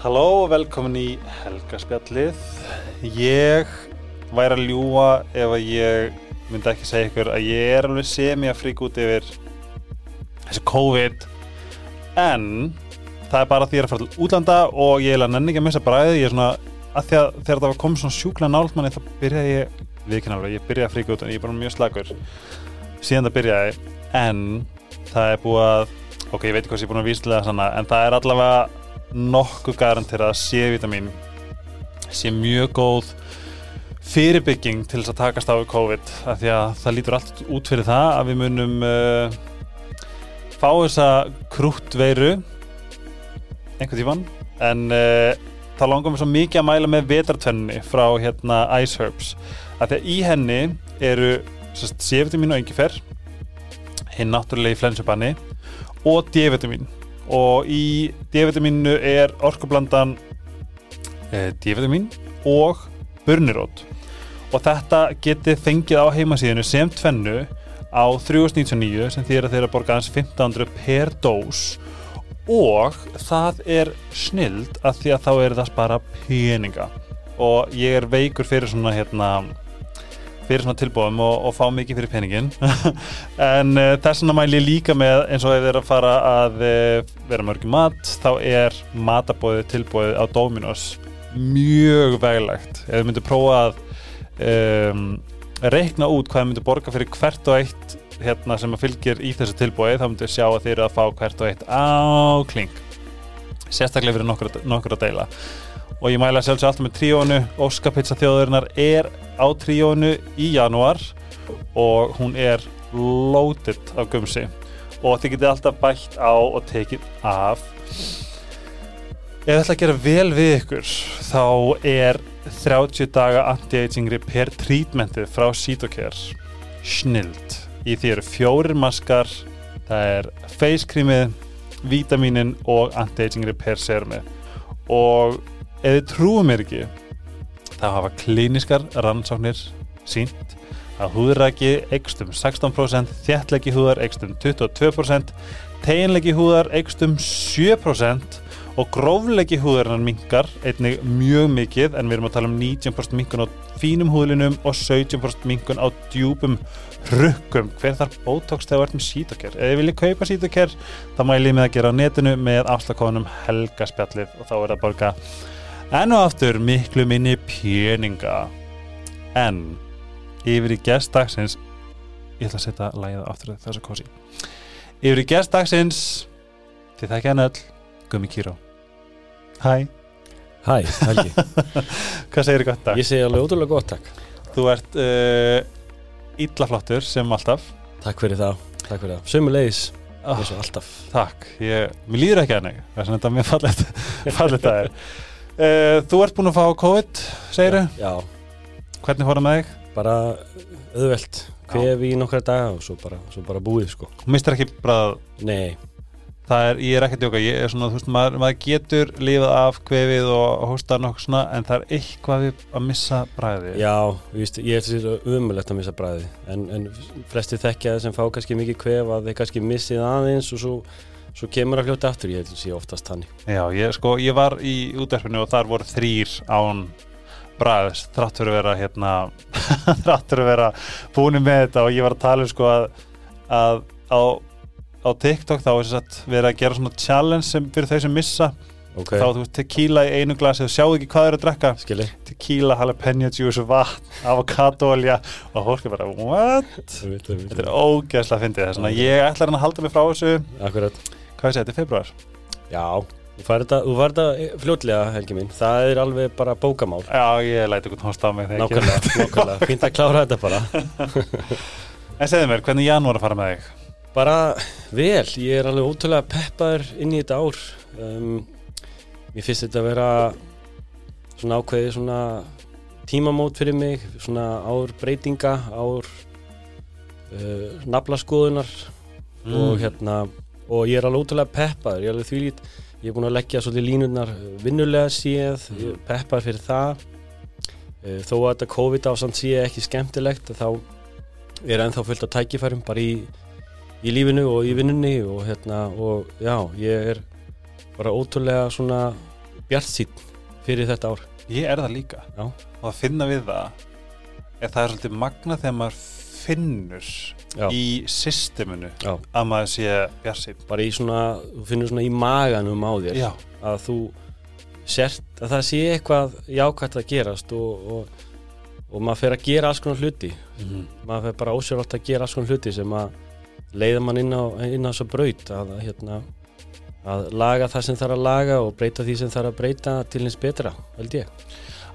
Halló og velkomin í Helgaspjallið. Ég væri að ljúa ef að ég myndi ekki segja ykkur að ég er alveg semi að frík út yfir þessi COVID. En það er bara því að ég er að fara til útlanda og ég er að nenni ekki að missa bræði ég er svona, að því að þegar það var komið svona sjúkla nált manni þá byrjaði ég viðkynna ég byrjaði að fríka út en ég er bara mjög slagur síðan það byrjaði en það er búið að ok, ég veit ekki hvað sem ég er búin að víslega en það er allavega nokkuð garantir að C-vitamin sé mjög góð fyrirbygging til þess að takast á við COVID af því að það lítur allt út fyrir það að við munum uh, fá þessa krúttveiru einhvern tífan en uh, þá langar mér svo mikið að mæla með vetartvenni frá hérna Ice Herbs. Af því að í henni eru C-vitamin og engifer hinn náttúrulega í flensubanni og D-vitamin og í D-vitaminu er orkublandan eh, D-vitamin og burnirót. Og þetta getið fengið á heimasíðinu sem tvennu á 399 sem þýr að þeirra borga aðeins 1500 per dós. Og það er snild að því að þá er það spara peninga. Og ég er veikur fyrir svona hérna fyrir svona tilbúðum og, og fá mikið fyrir peningin en uh, þess vegna mæl ég líka með eins og ef þið er að fara að uh, vera mörgum mat þá er matabóðið tilbúðið á Dominos mjög veglegt. Ef þið myndir prófa að um, reikna út hvað þið myndir borga fyrir hvert og eitt hérna, sem að fylgir í þessu tilbúið þá myndir sjá að þið eru að fá hvert og eitt á kling sérstaklega fyrir nokkur, nokkur að deila og ég mæla sjálfsög alltaf með tríónu Óskapizza þjóðurinnar er á tríónu í janúar og hún er loaded af gumsi. Og þið getið alltaf bætt á og tekið af. Ef þið ætla að gera vel við ykkur þá er 30 daga anti-aging repair treatmentið frá Cytocare snild. Í því eru fjórir maskar það er face creamið vítaminin og anti-aging repair serumið. Og ef þið trúum mér ekki þá hafa klíniskar rannsóknir sínt að húðræki eikst um 16%, þjættlegi húðar eikst um 22%, teginlegi húðar eikst um 7% og gróflegi húðarinnar mingar einnig mjög mikið en við erum að tala um 19% minkun á fínum húðlinum og 17% minkun á djúpum rukkum. Hver þarf Botox þegar með Cytocare? Ef þið viljið kaupa Cytocare þá mælið með að gera á netinu með afslagkóðunum helgaspjallið og þá er það að borga enn og aftur miklu minni peninga. En yfir í gestdagsins ég ætla að setja lægið aftur þessu kosi. Yfir í gestdagsins þið þekkja hann öll Gumi Kíró. Hæ. Hæ, Helgi. Hvað segir þið gott dag? Ég segi alveg ótrúlega gott takk Þú ert uh, illaflottur sem alltaf. Takk fyrir það, takk fyrir það. Sömulegis, oh, og alltaf. Takk, ég, mér líður ekki að neg þess að þetta er mér fallet fallet að er Þú ert búin að fá COVID, segir þau? Já, Hvernig fór það með þig? bara auðvelt. Kvef í nokkra daga og svo bara, svo bara búið sko. Þú mistir ekki bara Nei, það er, ég er ekki að djóka, ég er svona, þú veist, maður, maður getur lifað af kvefið og hóstar nokkuð svona, en það er eitthvað við að missa bræði. já, víst, ég er þessi umulegt að missa bræði en, en flesti þekkja það sem fá kannski mikið kvef að þeir kannski missið aðeins og svo, svo kemur að fljóta aftur ég held að sé oftast þannig. Já, ég, sko, ég var í útverfinu og þar voru þrýr án bræðis, þrátt fyrir að vera, hérna, þrátt fyrir að vera búinu með þetta. Og ég var að tala um, sko, að, að á, á TikTok þá er þess að vera að gera svona challenge sem, fyrir þau sem missa. Ok, þá þú veist tequila í einu glasi og sjáu ekki hvað þau eru að drekka. Skilji. Tequila, jalapeno juice, vatn, avokadóolja og fólk er bara, what? Þetta er ógeðslega fyndið. Þess að ég ætla hann að halda mig frá þessu. Akkurat hvað segi, þetta er februar Já, þú fær þetta, þetta fljótlega Helgi mín Það er alveg bara bókamál. Já, ég læti ykkur tónst á mig þegar Nákvæmlega, nákvæmlega, fínt að klára þetta bara. En segðu mér, hvernig janúar að fara með þig? Bara vel, ég er alveg ótrúlega peppaður inn í þetta ár. Um, Mér finnst þetta að vera svona ákveði svona tímamót fyrir mig svona ár breytinga ár uh, naflaskoðunar og hérna og ég er alveg ótrúlega peppaður ég er alveg þvílít, ég er búin að leggja svolítið línurnar vinnulega séð ég er peppaður fyrir það. Uh, þó að þetta COVID ásamt sé ekki skemmtilegt þá er ennþá fullt af tækifærum bara í, í lífinu og í vinnunni og hérna og já, ég er bara ótrúlega svona bjart sín fyrir þetta ár. Ég er það líka. Já. og að finna við það er það er svolítið magna þegar maður finnur Já. í systeminu Já. að maður sé bjarsinn bara í svona, þú finnur svona í maganum á þér Já, að þú sért að það sé eitthvað jákvæmt að gerast og, og, og maður fer að gera alls konar hluti Mhm. maður fer bara ósjálfátt að gera alls konar hluti sem að leiða mann inn á, inn á þessa braut að, hérna, að laga það sem þarf að laga og breyta því sem þarf að breyta til hins betra, held ég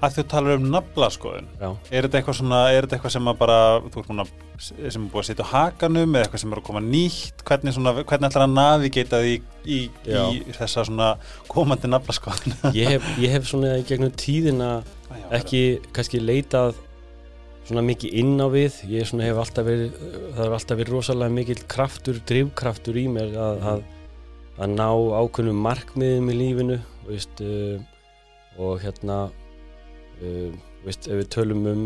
að þú talar um naflaskoðun. Já, er þetta eitthvað svona, er þetta eitthvað sem að bara að, sem er búið að setja á hakanum eða eitthvað sem er að koma nýtt? Hvernig, svona, hvernig ætlar að navigata því í, í, í þessa svona komandi naflaskoðun? Ég hef, ég hef svona í gegnum tíðina ekki kannski leitað svona mikið inn á við. Ég svona hef alltaf verið það er alltaf verið rosalega mikill kraftur drivkraftur í mér að, að, að ná ákveðnum markmiðum í lífinu veist, uh, og hérna uh, veist, ef við tölum um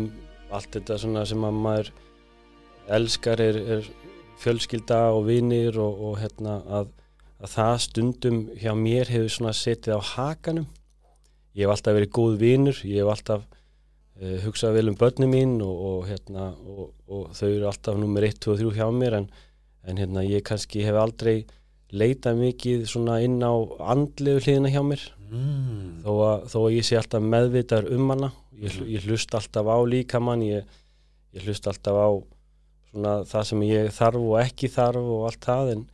allt þetta sem að maður elskar er, er fjölskylda og vinir og, og hérna að, að það stundum hjá mér hefur setið á hakanum. Ég hef alltaf verið góð vinur ég hef alltaf uh, hugsað vel um börnum mín og, og, hérna, og, þau eru alltaf nummer 1, 2 og 3 hjá mér en, en hérna, ég kannski hef aldrei leitað mikið inn á andlegu hliðina hjá mér mm. þó að, þó að ég sé alltaf meðvitaður um hana ég, hl- ég hlust alltaf á líkamann ég, ég hlust alltaf á svona það sem ég þarf og ekki þarf og allt það en,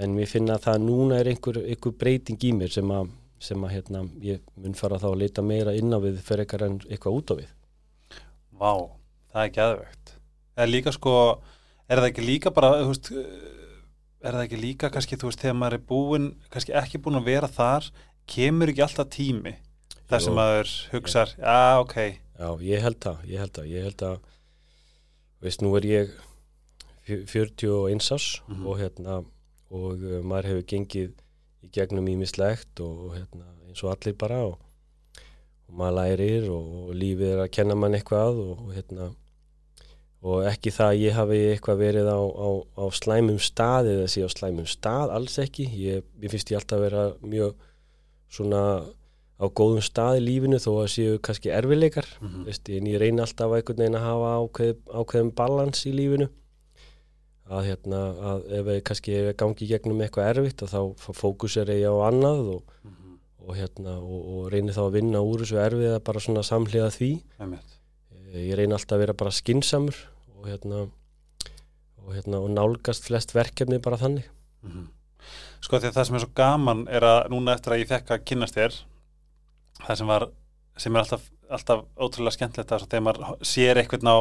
en mér finna að það núna er einhver, einhver breyting í mér sem að, sem að hérna, ég mun fara þá að leita meira inn á við fyrir eitthvað en eitthvað út á við Vá, það er geðvegt er líka sko, er það ekki líka bara, þú veist er það ekki líka kannski, þú veist, þegar maður er búinn kannski ekki búinn að vera þar kemur ekki alltaf tími þar sem maður hugsar, já, ok. Já, ég held það, ég held það, ég held að veist, nú er ég fjö- 41 árs Mhm. og hérna og uh, maður hefur gengið í gegnum ímislegt og, og hérna eins og allir bara og, og maður lærir og, og lífið er að kenna mann eitthvað og, og hérna og ekki það að ég hafi eitthvað verið á, á, á slæmum stað eða sé á slæmum stað, alls ekki. Ég, ég finnst ég alltaf að vera mjög svona á góðum stað í lífinu þó að séu kannski erfileikar Mhm. veist, en ég reyni alltaf einhvern veginn að hafa ákveð, ákveðum balans í lífinu að hérna að ef ég kannski ef ég gangi gegnum eitthvað erfitt að þá fókusera ég á annað og, Mhm. og hérna og, og reyni þá að vinna úr þessu erfiða bara svona samhliða því Einmitt. Eh, ég reyni alltaf að vera bara skinsamur og hérna og hérna og nálgast flest verkefni bara þannig Mhm. Sko því að það sem er svo gaman er að núna eftir að ég fekk að kynnast þér það sem var sem er alltaf, alltaf ótrúlega skemmtilegt að þegar maður sér eitthvað á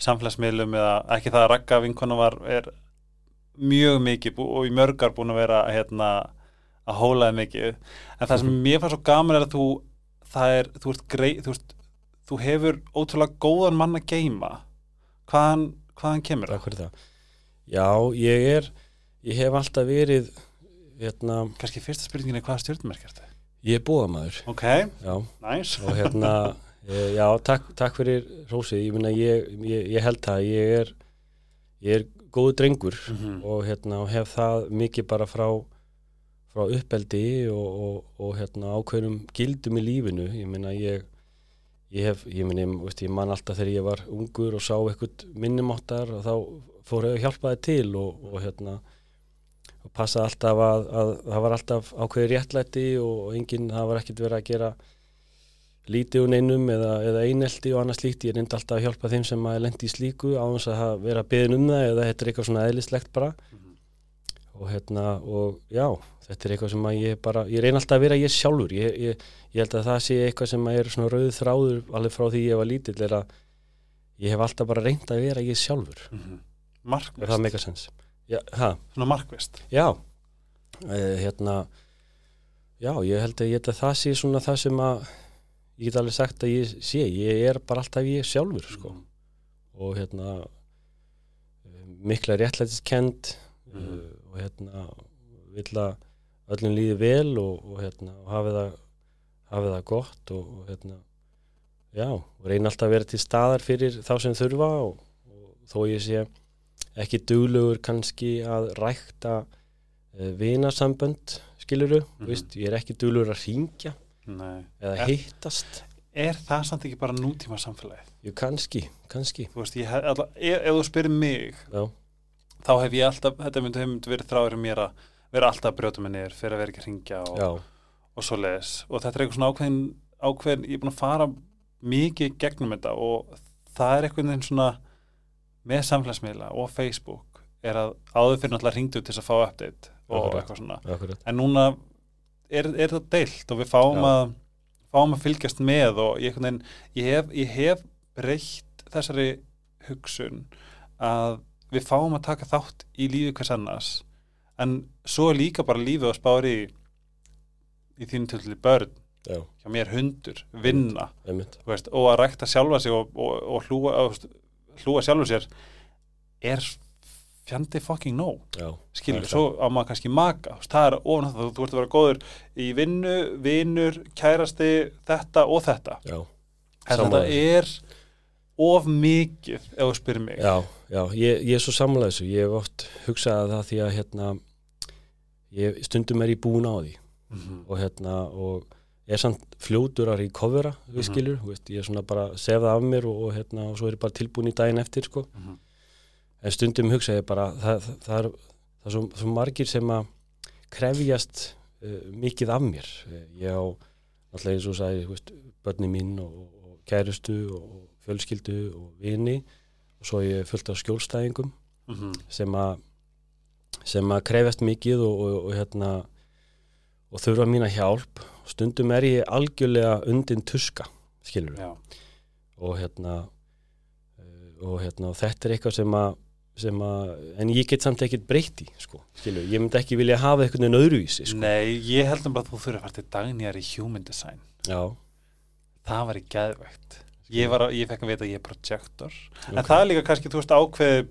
samfélagsmiðlum eða ekki það að ragga vinkona var er mjög mikið bú, og í mörgar búin að vera hérna, að hólaði mikið. En það sem mér fannst svo gaman er að þú það er, þú ert grei þú, ert, þú hefur ótrúlega góðan mann að geima hvaðan, hvaðan kemur það. Já, ég er ég hef alltaf verið hérna, kannski fyrsta spurningin er hvaða stjórnmerk er þetta? ég er búðamaður Ok, Já, nice. Og hérna e, já, takk, takk fyrir rósið, ég ég, ég, ég held það, ég er er góðu drengur Mhm. og hérna og hef það mikið bara frá frá uppeldi og, og, og hérna ákveðnum gildum í lífinu, ég minna ég ég hef, ég minna, ég, veist, ég man alltaf þegar ég var ungur og sá eitthvað minnumáttar og þá fór ég að hjálpa þið til og, og hérna og passa alltaf að, að það var alltaf ákveði réttlæti og, og enginn, það var ekkert verið að gera lítið úr neinum eða, eða einelti og annað slíkt, ég reyndi alltaf að hjálpa þeim sem að lendi í slíku á þess að vera beðin um það eða þetta er eitthvað svona eðlislegt bara. Mhm. og hérna og já, þetta er eitthvað sem að ég bara ég reyni alltaf að vera ég sjálfur. Ég, ég, ég held að það sé eitthvað sem að er svona rauð þráður alveg frá því ég var lítill er að ég hef alltaf bara reynd að vera ég sjálfur. Mhm. og Markvist, það meika sens já, svona markvist já e, hérna já, ég held að ég held að það sé svona það sem að ég get alveg sagt að ég sé ég er bara alltaf ég sjálfur sko. Mhm. og hérna eh, mikla réttlætiskend Mhm. uh, og hérna vill að öllum líði vel og, og hérna og hafi það hafi það gott og, og hérna já, og reyna alltaf að vera til staðar fyrir þá sem þurfa og, og þó ég sé ekki duglegur kannski að rækta uh, vinasambönd skiluru, Mhm. veist, ég er ekki duglegur að ringja Nei. eða Er- hittast Er það samt ekki bara nútíma samfélagið? Jú, kannski, kannski Þú veist, ég hef alltaf, ef, ef þú spyrir mig Já, þá hef ég alltaf, þetta myndi, myndi verið þráður mér að vera alltaf að brjóta mig niður fyrir að vera ekki að ringja og, og svo leis og þetta er eitthvað svona ákveðin, ákveðin ég er búin að fara mikið gegnum þetta og það er eitthvað einn svona með samfélagsmiðla og Facebook er að áður fyrir náttúrulega ringdu til þess að fá update og Akkurat. eitthvað svona. Akkurat. En núna er, er það deilt og við fáum að fáum að fylgjast með og ég, veginn, ég, hef, ég hef breytt þessari hugsun að við fáum að taka þátt í lífi hvers annars. En svo er líka bara lífið að spári í, í þínu til börn. Já, hjá mér hundur, vinna. Veist, og að rækta sjálfa sig og, og, og hlúa, hlúa sjálfu sér er fjandi fucking no Já, skilur, svo á maður kannski maka það er ofan það, þú, þú ert að vera góður í vinnu, vinur, kærasti þetta og þetta. Já, en þetta er of mikið ef þú spyrir mig. Já, já ég, ég er svo þessu. Ég hef oft hugsað það því að hérna ég, stundum er ég búin á því. Mhm. og hérna og er samt fljóturar í kofera við Mhm. skilur, veist, ég er svona bara sef það af mér og, og hérna og svo er ég bara tilbúin í daginn eftir sko Mhm. en stundum hugsa ég bara það, það, það er, það er svo, svo margir sem að krefjast uh, mikið af mér Eh, ég á alltaf eins og veist, börni mín og, og kærustu og fjölskyldu og vini og svo er ég fullt af skjólstæðingum Mhm. sem að sem að krefjast mikið og, og, og hérna og þurfa mína hjálp stundum er ég algjörlega undin tuska skilur Já. og hérna uh, og hérna og þetta er eitthvað sem að sem að, en ég get samt ekkert breytt í sko, skilur, ég myndi ekki vilja hafa eitthvað en öðruvísi, sko, Nei, ég held um bara að þú þurfir að fara til dagnýjar í human design. Já. Það var í geðvægt ég, var, að- ég fekk að vita að ég er projektor. En ok. það er líka kannski, þú veist, ákveði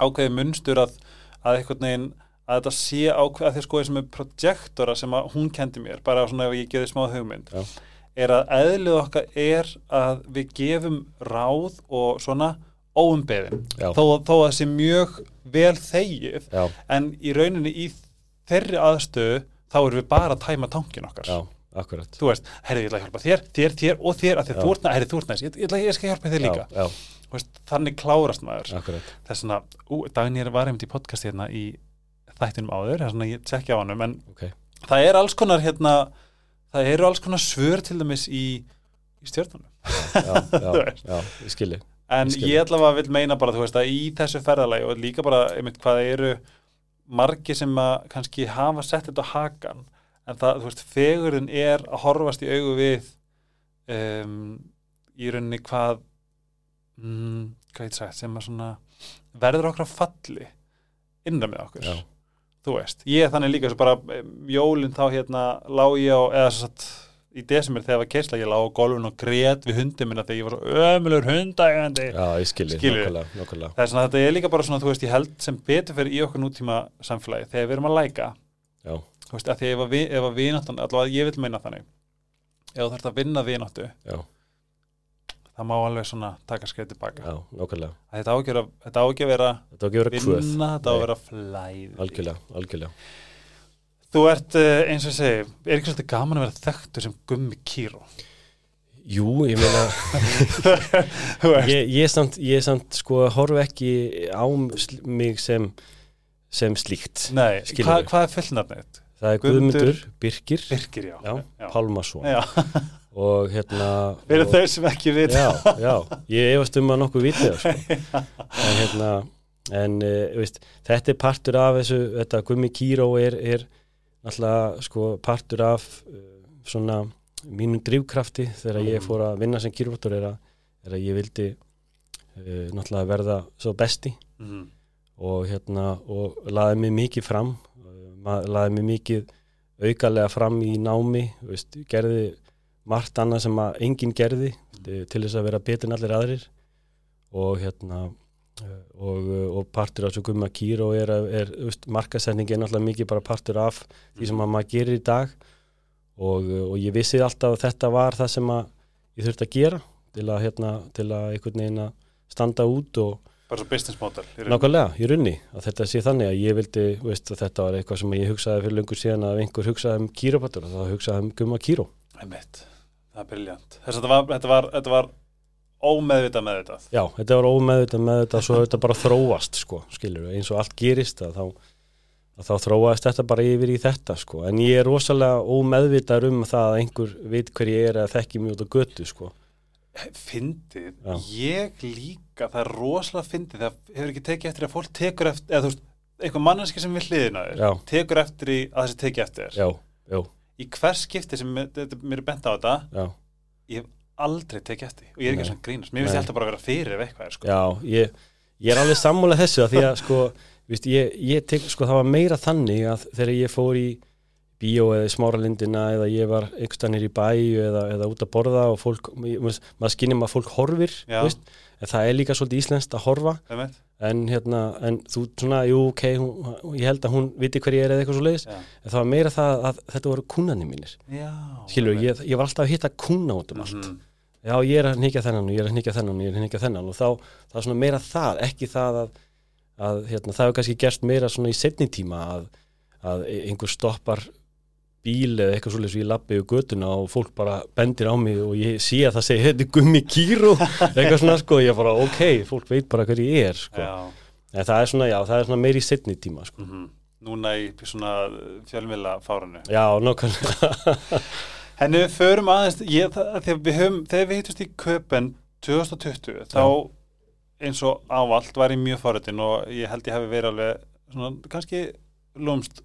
ákveði munstur að að einhvern veginn að þetta sé ákveð að því sko sem er projektora sem að hún kendi mér bara svona ef ég geði smá hugmynd Já. er að eðlið okkar er að við gefum ráð og svona óumbeðin. Þó, þó að það sé mjög vel þegið já, en í rauninni í þeirri aðstöðu þá erum við bara að tæma tankin okkar. Já, akkurat. Þú veist, herri, ég ætla að hjálpa þér, þér, þér og þér að að þú næst, herri, þú næst ég, ætla, skal hjálpa þér líka, já, já, veist, þannig klárast maður. Akkurat, þess að, ú, Dagnir var einmitt í podcast hérna í þættinum áður, þess að ég tjekkja á hann en ok. það er alls konar hérna, það eru alls konar svör til dæmis í, í stjórnunum já, ég skilji en Ég ég allavega vil meina bara, þú veist, að í þessu ferðalagi og líka bara, einmitt, hvað eru margi sem að kannski hafa sett þetta á hakan en það, þú veist, fegurinn er að horfast í augu við um, í rauninni hvað mm, hvað ég sagt, sem að svona verður okkur að falli innra með okkur. Já. Þú veist, ég er þannig líka svo bara um, jólinn þá hérna lá ég á eða svo satt í desember þegar það var keisla ég lá á golfun og grét við hundi minna þegar ég var svo ömulur hundægandi. Já, ég Skilji. nokkulega, það er svona, þetta er líka bara svona, þú veist, ég held sem betur fyrir í okkur nútíma samfélagi þegar við erum að læka. Já, þú veist, að því ef að, vináttan allavega ég vil meina þannig ef þú þarf að vinna vináttu já, það má alveg svona taka skrið tilbaka. Já, að þetta á ekki að þetta á ekki að vera þetta ekki að vera kvöð, vinna, þetta á að vera flæði. Algjörlega, algjörlega. Þú ert, eh, eins og segi er ekki svolítið gaman að vera þekktur sem gummi kýró jú, ég meina ég, ég samt, ég samt sko horf ekki á mig sem sem slíkt. Nei, skilurðu. hvað, er fullnafnið? það er Guðmundur Birkir. Birkir, já, já, Pálmason. Já. og hérna fyrir og, þau sem ekki vita já, já, ég efast um að nokkuð vitið það sko. en hérna en uh, veist, þetta er partur af þessu, þetta Gummi Kíró er, er náttúrulega sko partur af uh, svona mínum drivkrafti þegar ég Mm. fór að vinna sem kýrvottur er, er að ég vildi uh, náttúrulega verða svo besti Mhm. og hérna og laði mig mikið fram laði mig mikið aukalega fram í námi veist, gerði margt annað sem að enginn gerði mm. til þess að vera betur en allir aðrir og hérna uh, og, uh, og partur af svo gumma kýr og er, er veist, markasending er náttúrulega mikið bara partur af því sem að maður gerir í dag og, og ég vissi alltaf að þetta var það sem að ég þurfti að gera til að, hérna, til að einhvern veginn að standa út og bara svo business model. Nákvæmlega, í runni, að þetta sé þannig að ég vildi, veist, að þetta var eitthvað sem ég hugsaði fyrir löngu síðan að einhver hugsaði um kýrópatur þá hugsaði um gumma kýró einmitt, það er briljant. Þess að þetta var, þetta var, þetta var ómeðvitað meðvitað. Já, þetta var ómeðvitað með þetta svo þetta bara þróast sko, skilur við, eins og allt gerist að þá, að þá þróast þetta bara yfir í þetta sko, en ég er rosalega ómeðvitað um það að einhver veit hver ég er að þekki mjög út á götu sko. fyndið, ég líka það er rosalega fyndið, það hefur ekki tekið eftir að fólk tekur eftir, eða þú veist eitthvað manneski sem við hliðina þér, tekur eftir í að þessi tekið eftir þér. Já, já, í hvers skipti sem mér, þetta- er bent á þetta já, ég hef aldrei tekið eftir og ég er ekki svona grínast, mér finnst alltaf bara að vera fyrir eitthvað sko. já ég, ég er alveg sammála þessu að því að sko, víst, ég, ég tek, sko, það var meira þannig að þegar ég fór í bíó eða í smáralindina eða ég var einhverstanir í bæ eða, eða út að borða og fólk, maður skinnir maður fólk horfir, veist, en það er líka svolítið íslenskt að horfa. En hérna, en þú svona, jú, ok hún, ég held að hún viti hver ég er eða eitthvað svo leiðis en það var meira það að þetta voru kúnani mínir. Já, skilur, ég, ég var alltaf að hitta kúna út um allt. Mhm. já, ég er að hnyggja þennan og ég er að hnyggja þennan og ég er að hnyggja þennan og þá, það er svona meira það, ekki það að, að hérna, það hefur kannski gerst meira svona í setni tíma að, að einhver stoppar bíl eða eitthvað svolítið sem ég lappi yfir götuna og fólk bara bendir á mig og ég sé að það segi, þetta er gummi kýru eitthvað svona sko, ég bara, ok, fólk veit bara hver ég er sko. Já. en það er svona, já, það er svona meira í setni tíma sko. Mhm. Núna í svona fjölmjöla fáranu já, nákvæmlega Henni við förum aðeins ég, það, þegar, við höfum, þegar við hittust í köpen 2020 þá eins og ávallt var ég mjög fáriðin og ég held ég hefði verið alveg svona, kannski lúmst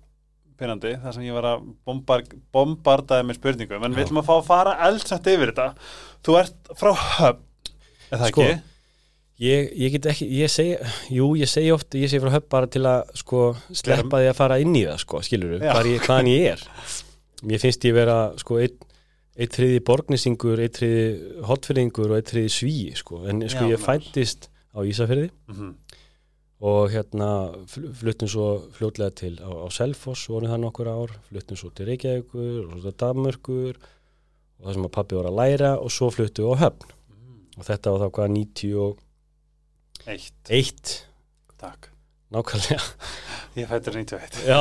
pinnandi þar sem ég var að bombar, bombardaði með spurningum. En við ætlum að fá að fara eldsætt yfir þetta. Þú ert frá höfn er það Sko, ekki? Ég, ég get ekki, ég segi, jú, ég segi oft, ég segi frá höfn bara til að, sko, sleppa því að fara inn í það, sko, skilur Já. hvar ég, hvaðan ég er. Mér finnst ég vera, sko, einn ein þriði borgnisingur, einn þriði hotfyrringur og einn þriði svíi, sko, en, sko, Já, ég fættist á Ísafyrði Mm og hérna fl- fluttum svo fljótlega til á, á Selfoss, vorum það nokkur ár, fluttum svo til Reykjavíkur og svo til Danmörkur og það sem að pappi voru að læra og svo fluttum við á höfn. Og þetta var þá hvað 91 Eitt, takk. Nákvæmlega. Ég fættur 91 já,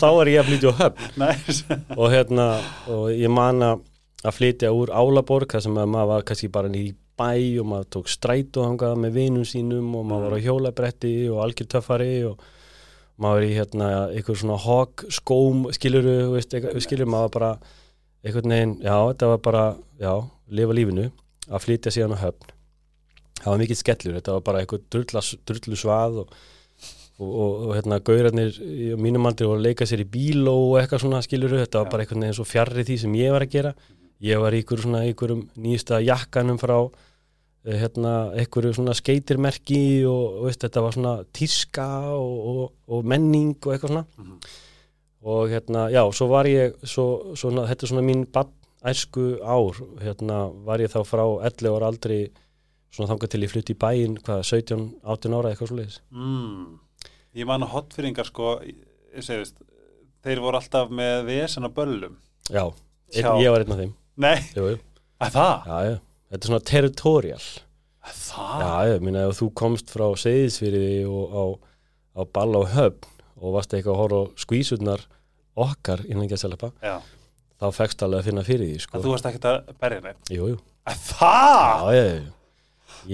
þá var ég að flytja á höfn. Næs og hérna, og ég man að flytja úr Álaborg þar sem að maður var kannski bara í bæ og maður tók strætó hangað með vinum sínum og maður var á hjólabretti og algjör töffari og maður var í hérna einhver svona hog skóm skiluru, veist, eitthvað- skilur maður bara einhvern veginn, já, þetta var bara já, lifa lífinu að flytja síðan á höfn. Það var mikill skellur, þetta var bara eitthvað drullu svað og, og, og, og hérna gaurarnir mínum aldrei voru að leika sér í bíl og eitthvað svona skiluru, þetta var bara einhvern veginn svo fjarrri því sem ég var að gera ég var ykkur svona ykkurum nýjasta jakkanum frá eh, hérna ykkur svona skeitirmerki og, og veist, þetta var svona tíska og, og, og menning og eitthvað svona Mhm. og hérna, já, svo var ég svo, svona, þetta er svona mín æsku ár, hérna var ég þá frá 11 ára aldrei svona þangað til ég flutti í bæinn, hvað, 17, 18 ára eitthvað svo leiðis. mm. Ég man að hotfyrringar sko segist, þeir voru alltaf með vesen á böllum Já, Sjá. ég var einn af þeim. Nei, Jú, að það? Já, já, þetta er svona territorial. Að það? Já, ég minna ef þú komst frá Seyðisfyrði og á, á ball á höfn og varst eitthvað að horfa á skvísurnar okkar innan ekki að selja Já. þá fegst alveg að finna fyrir því, sko. Að þú varst ekkert að berja neitt Jú, jú. Að það? Já, ég,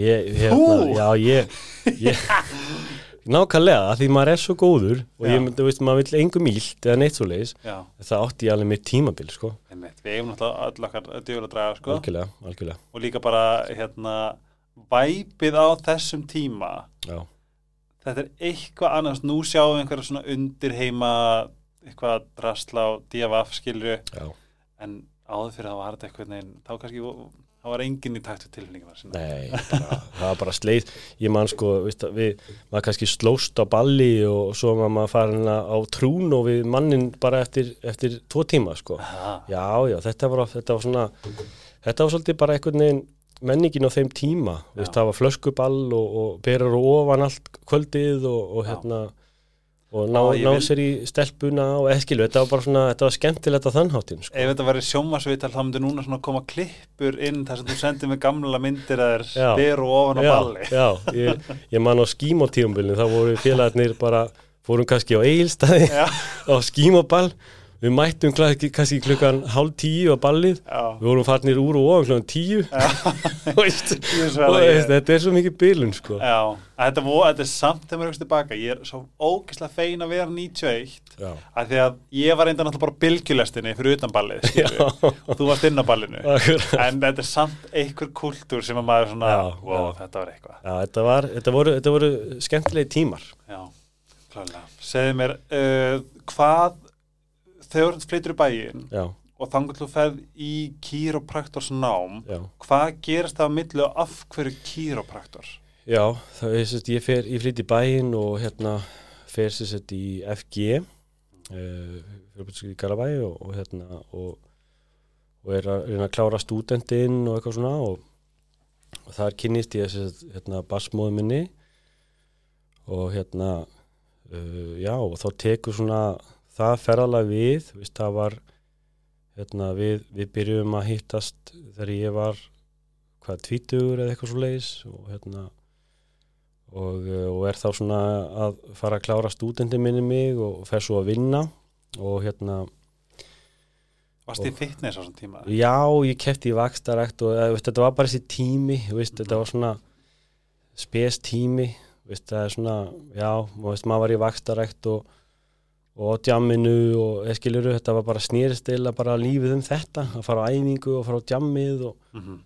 ég, hérna, Þú? já, ég, ég nákvæmlega, því maður er svo góður og Já. ég myndi, veist, maður vill engum ílt eða neitt svo leiðis, Já, það átti ég alveg mitt tímabil, sko, einmitt Við eigum náttúrulega öll okkar djöfulega draga sko. Algjörlega, algjörlega, og líka bara hérna væpið á þessum tíma. Já, þetta er eitthvað annars nú sjáum við einhverja svona undir heima eitthvað drasla á DFF skilju já, en áður fyrir það var þetta eitthvað neginn þá kannski það var enginn í takt sinna nei, bara, það var bara sleið, ég man sko, veist, við, maður kannski slóst á balli og svo var maður farin á trún og við mannin bara eftir, eftir tvo tíma, sko. Aha. Já, já, þetta var, þetta var svona þetta var svolítið bara einhvern veginn menningin á þeim tíma, veist, það var flöskuball og, og berar og ofan allt kvöldið og, og Já. Og ná, ná vil- sér í stelpuna og eskilu, þetta var bara svona, þetta var skemmtilegt á þannháttin, sko. ef þetta væri sjómasvital þá myndi núna svona koma klippur inn þar sem þú sendir með gamla myndir að Já. þeir beru ofan á balli já, ég, ég man á skímótíumbilinu, þá voru félagarnir bara, fórum kannski á eigilstaði Já. á skímóball við mættum kannski klukkan hálf tíu á ballið. Já, við vorum farnir úr og ofan klukkan tíu. Og þetta er svo mikið bylun sko. Þetta, þetta er samt þegar maður hugst tilbaka ég er svo ógeðslega fein að vera 91 já, að því að ég var reynda náttúrulega bara bylgjulestinni fyrir utan ballið og þú varst inn á ballinu. En þetta er samt einhver kultúr sem að maður svona, Já, wow, þetta var eitthvað. Já þetta, var, þetta, voru, þetta voru skemmtilegi tímar. Já, klálega. Segðu mér, uh, hvað þegar þú flytur í bæinn já, og þannig þú ferð í kýrópraktors nám já hvað gerist það á milli og af hverju kýrópraktor? Já, það er sérst, ég ég flytt í bæinn og hérna fer sérst í FG uh, fyrir í Garabæ og, og hérna og, og er að reyna að klára stúdentinn og eitthvað svona og, og þar kynnist ég sérst hérna basmóðu minni og hérna uh, já og þá tekur svona það ferðalega við, veist, það var hérna við, við byrjum að hittast þegar ég var hvað, tvítugur eða eitthvað svo leiðis og hérna og, eh, og er þá svona að fara að klára stúdendin minni mig og fer svo að vinna og hérna Varst þið fitness á þessum tíma? já, ég kefti í vakstarækt og eða, veist, þetta var bara þessi tími veist, þetta var svona spes tími veist, það er svona, já, maður var í vakstarækt og og djamminu og eskiluru, þetta var bara snýrist eða bara lífið um þetta að fara á æfingu og fara á djammið og, Mm -hmm.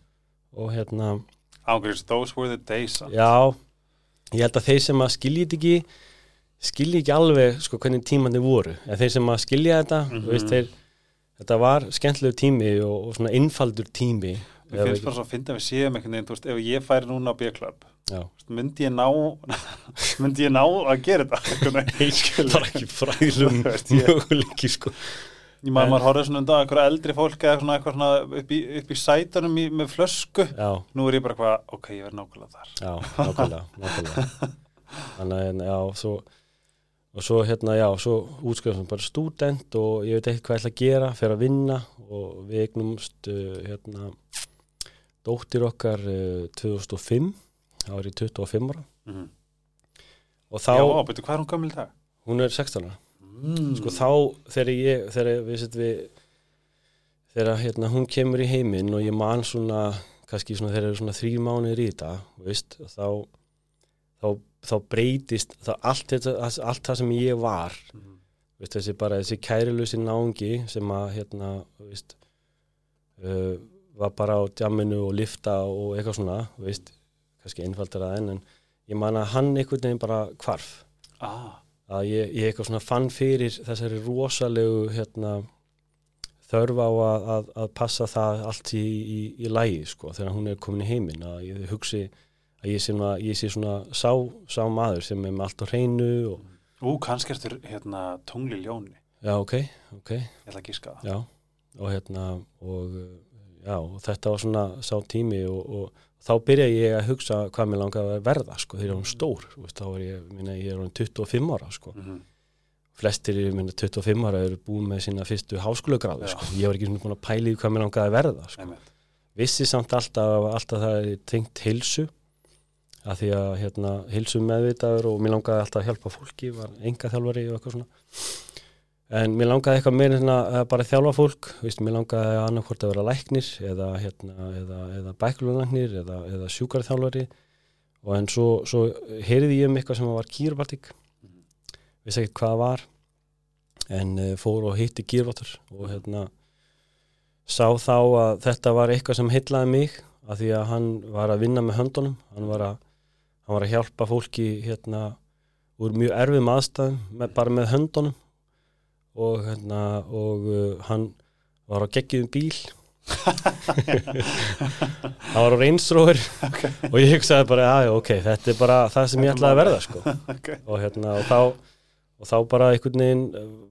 og hérna Ángriðs, those were the days samt. Já, ég held að þeir sem að þetta ekki skilja ekki alveg sko hvernig tímandi voru en þeir sem að skilja þetta mm veist, þeir, þetta var skemmtilegu tími og, og svona innfaldur tími Mér finnst bara svo að finna við séum einhvern veginn, þú veist, ef ég færi núna á B-Club Já, myndi ég ná myndi ég ná að gera þetta? Skilur. bara ekki ég- möguleiki sko. Ég maður, maður horfði svona undan einhverja eldri fólk eða svona eitthvað svona upp í, upp í sætunum í, með flösku. Já, nú er ég bara eitthvað, ok, ég verð nákvæmlega þar. Já, nákvæmlega, nákvæmlega. Þannig að, já, svo og svo hérna, já, svo útskrifum sem bara stúdent og ég veit ekki hvað ég ætla að gera fyrir að vinna og við eignumst uh, hérna dóttir okkar uh, 2005 þá er ég 25 ára mm -hmm. og þá, Já, betur, hvað er hún í dag? hún er 16 ára Mm. sko þá þegar ég þegar við, set, við þegar hérna hún kemur í heiminn og ég man svona kannski svona þegar eru svona þrý mánuðir í þetta veist, þá, þá þá breytist þá allt, þetta, allt það sem ég var Mhm. veist, þessi bara þessi kærilusi náungi sem að hérna veist, uh, var bara á djamminu og lifta og eitthvað svona veist, kannski einfaldar að enn en ég man að hann einhvern veginn bara hvarf. Ah, að ég, ég eitthvað svona fann fyrir þessari rosalegu hérna, þörf á að, að, að passa það allt í, í, í lægi sko, þegar hún er komin í heiminn. Að ég hugsi að ég sé svona, ég sé svona sá, sá maður sem er með allt á hreinu og, Ú, kannski ertur hérna tungli ljóni. Já ok, ok. Ég ætla að gíska það. Já, og hérna og já, og þetta var svona sá tími og, og þá byrja ég að hugsa hvað mér langaði að verða sko, þegar ég var hún stór, veist, þá var ég minna, ég er hún 25 ára sko mm -hmm. flestir ég minna 25 ára eru búin með sína fyrstu háskólagráðu sko. ég var ekki svona búin að pæla í hvað mér langaði að verða sko. vissi samt alltaf alltaf það er tengt heilsu að því að hérna, heilsu meðvitaður og mér langaði alltaf að hjálpa fólki var enga þjálfari og eitthvað svona en mér langaði eitthvað meira að bara þjálfa fólk, Vist, mér langaði annarkvort að vera læknir eða, hérna, eða, eða bækulunlagnir eða, eða sjúkarþjálfari og en svo, svo heyrði ég um eitthvað sem var kýrubartík vissi ekki hvað það var. En uh, fór og hitti kýrvottur og hérna sá þá að þetta var eitthvað sem heillaði mig að því að hann var að vinna með höndunum. Hann var að, hann var að hjálpa fólki hérna úr mjög erfum aðstæðum með, bara með höndunum og hérna og uh, hann var á geggjum bíl. Hann var á reynsróður okay. og ég hugsaði bara, já, ok, þetta er bara það sem ég ætlaði að verða, sko. Okay. og hérna, og þá og þá bara einhvern veginn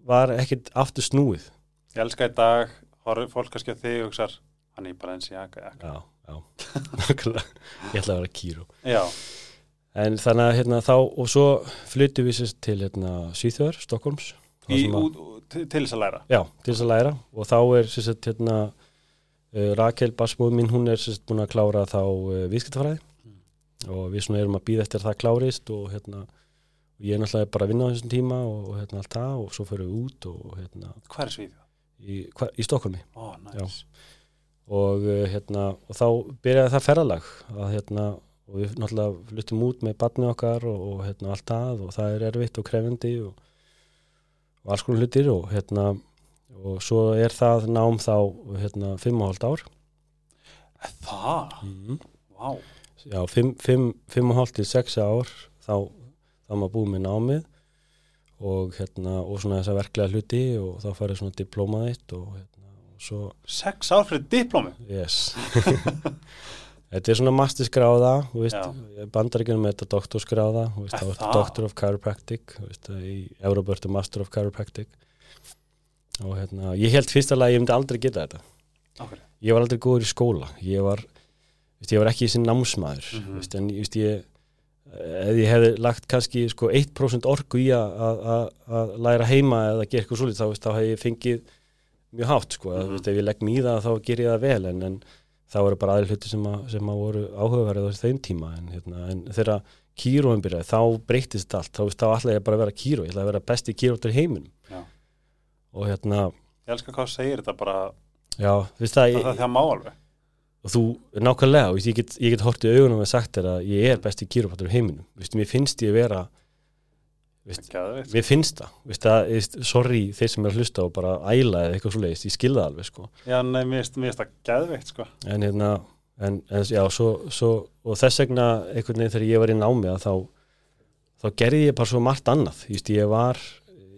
var ekkit aftur snúið. Ég elska í dag, fólk kannski að þig og hugsar, hann er bara eins í jaka. já, já, ég ætlaði að vera kýrú Já, en þannig að hérna þá, og svo flyttum við sérst til hérna Svíþjóðar, Stokkólms í, ú, ú, til, þess að læra. já, til þess að læra og þá er sérst hérna uh, Rakel Basmóð mín, hún er sérst búin að klára þá uh, viðskiptafræði og við svona erum að býða eftir að það klárist og hérna ég er náttúrulega bara að vinna á þessum tíma og, og hérna allt það og svo fyrir við út og hérna Hvað er Svíðjóð? í, í Stokkólmi Ó, næs. og uh, hérna og þá byrjaði það ferralag að hérna og við náttúrulega flyttum út með barni okkar og, og hérna allt það og það er erfitt og krefindi og, og alls konar hlutir og hérna og svo er það nám þá hérna fimm og hálft ár Það? mm. Vá. já, fimm, fimm, fimm og hálft til sex ár þá, þá maður búið með námið og hérna og svona þessa verklega hluti og þá farið svona diplómað eitt og hérna og svo Sex ár fyrir diplómi? Yes Þetta er svona veist, Já. bandaríkjunum er þetta Er er það? Doctor of Chiropractic veist, í Európa ertu Master of Chiropractic og hérna ég held fyrsta lagi ég myndi aldrei geta þetta Okkur. ég var aldrei góður í skóla ég var, veist, ég var ekki í sin námsmaður mm Mhm. veist, en veist, ég ef ég hefði lagt kannski sko 1% orku í að- að að- að læra heima eða gera eitthvað svolítið þá, þá hef ég fengið mjög hátt sko, mm veist, ef ég legg það þá ger ég það vel en, en það voru bara aðri hluti sem, að, sem að voru áhugaverið á þeim tíma en, hérna, en þegar kýróin byrjaði þá breytist allt, þá, þá ætlaði ég bara að vera kýró ég ætlaði að vera besti kýróttur í heiminum Já. og hérna Ég elskar hvað þú segir þetta bara, já, það, það, það, má alveg. og þú, nákvæmlega, ég get, get hortið augunum og sagt þér að ég er besti kýrópattur í heiminum, veist, mér finnst ég vera Geðveikt. mér finnst það, veist, að, sorry þeir sem er að hlusta og bara æla eða eitthvað svo leiðist, ég skil það alveg, sko Já, nei, mér finnst- það geðveikt, sko. en hérna, en, en já, svo, svo og þess vegna, einhvern veginn þegar ég var í námi að þá, þá gerði ég bara svo margt annað, veist, ég var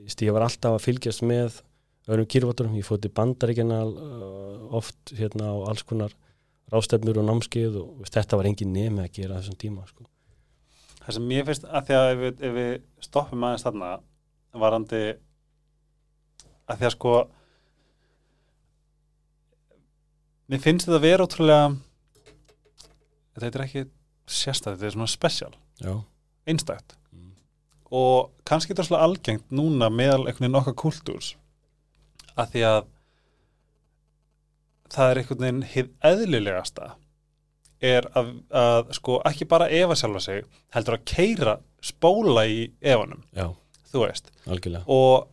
ég var alltaf að fylgjast með öðrum kýrópatturum, ég fótti bandaríkjana uh, oft, hérna, á alls konar rástefnur og námskeið og þetta var engin nemi að gera þessum tíma sko. Það sem mér finnst að því að ef við, ef við stoppum aðeins þarna varandi að því að sko mér finnst þetta að vera ótrúlega þetta er ekki sérstætt, þetta er svona spesial já, einstætt Mm. og kannski þetta er svona algengt núna meðal einhvern veginn okkar kultúrs að því að það er einhvern veginn hið eðlilegasta er að, að sko ekki bara efa sjálfa sig heldur að keira spóla í efanum, já, þú veist. Algjörlega. Og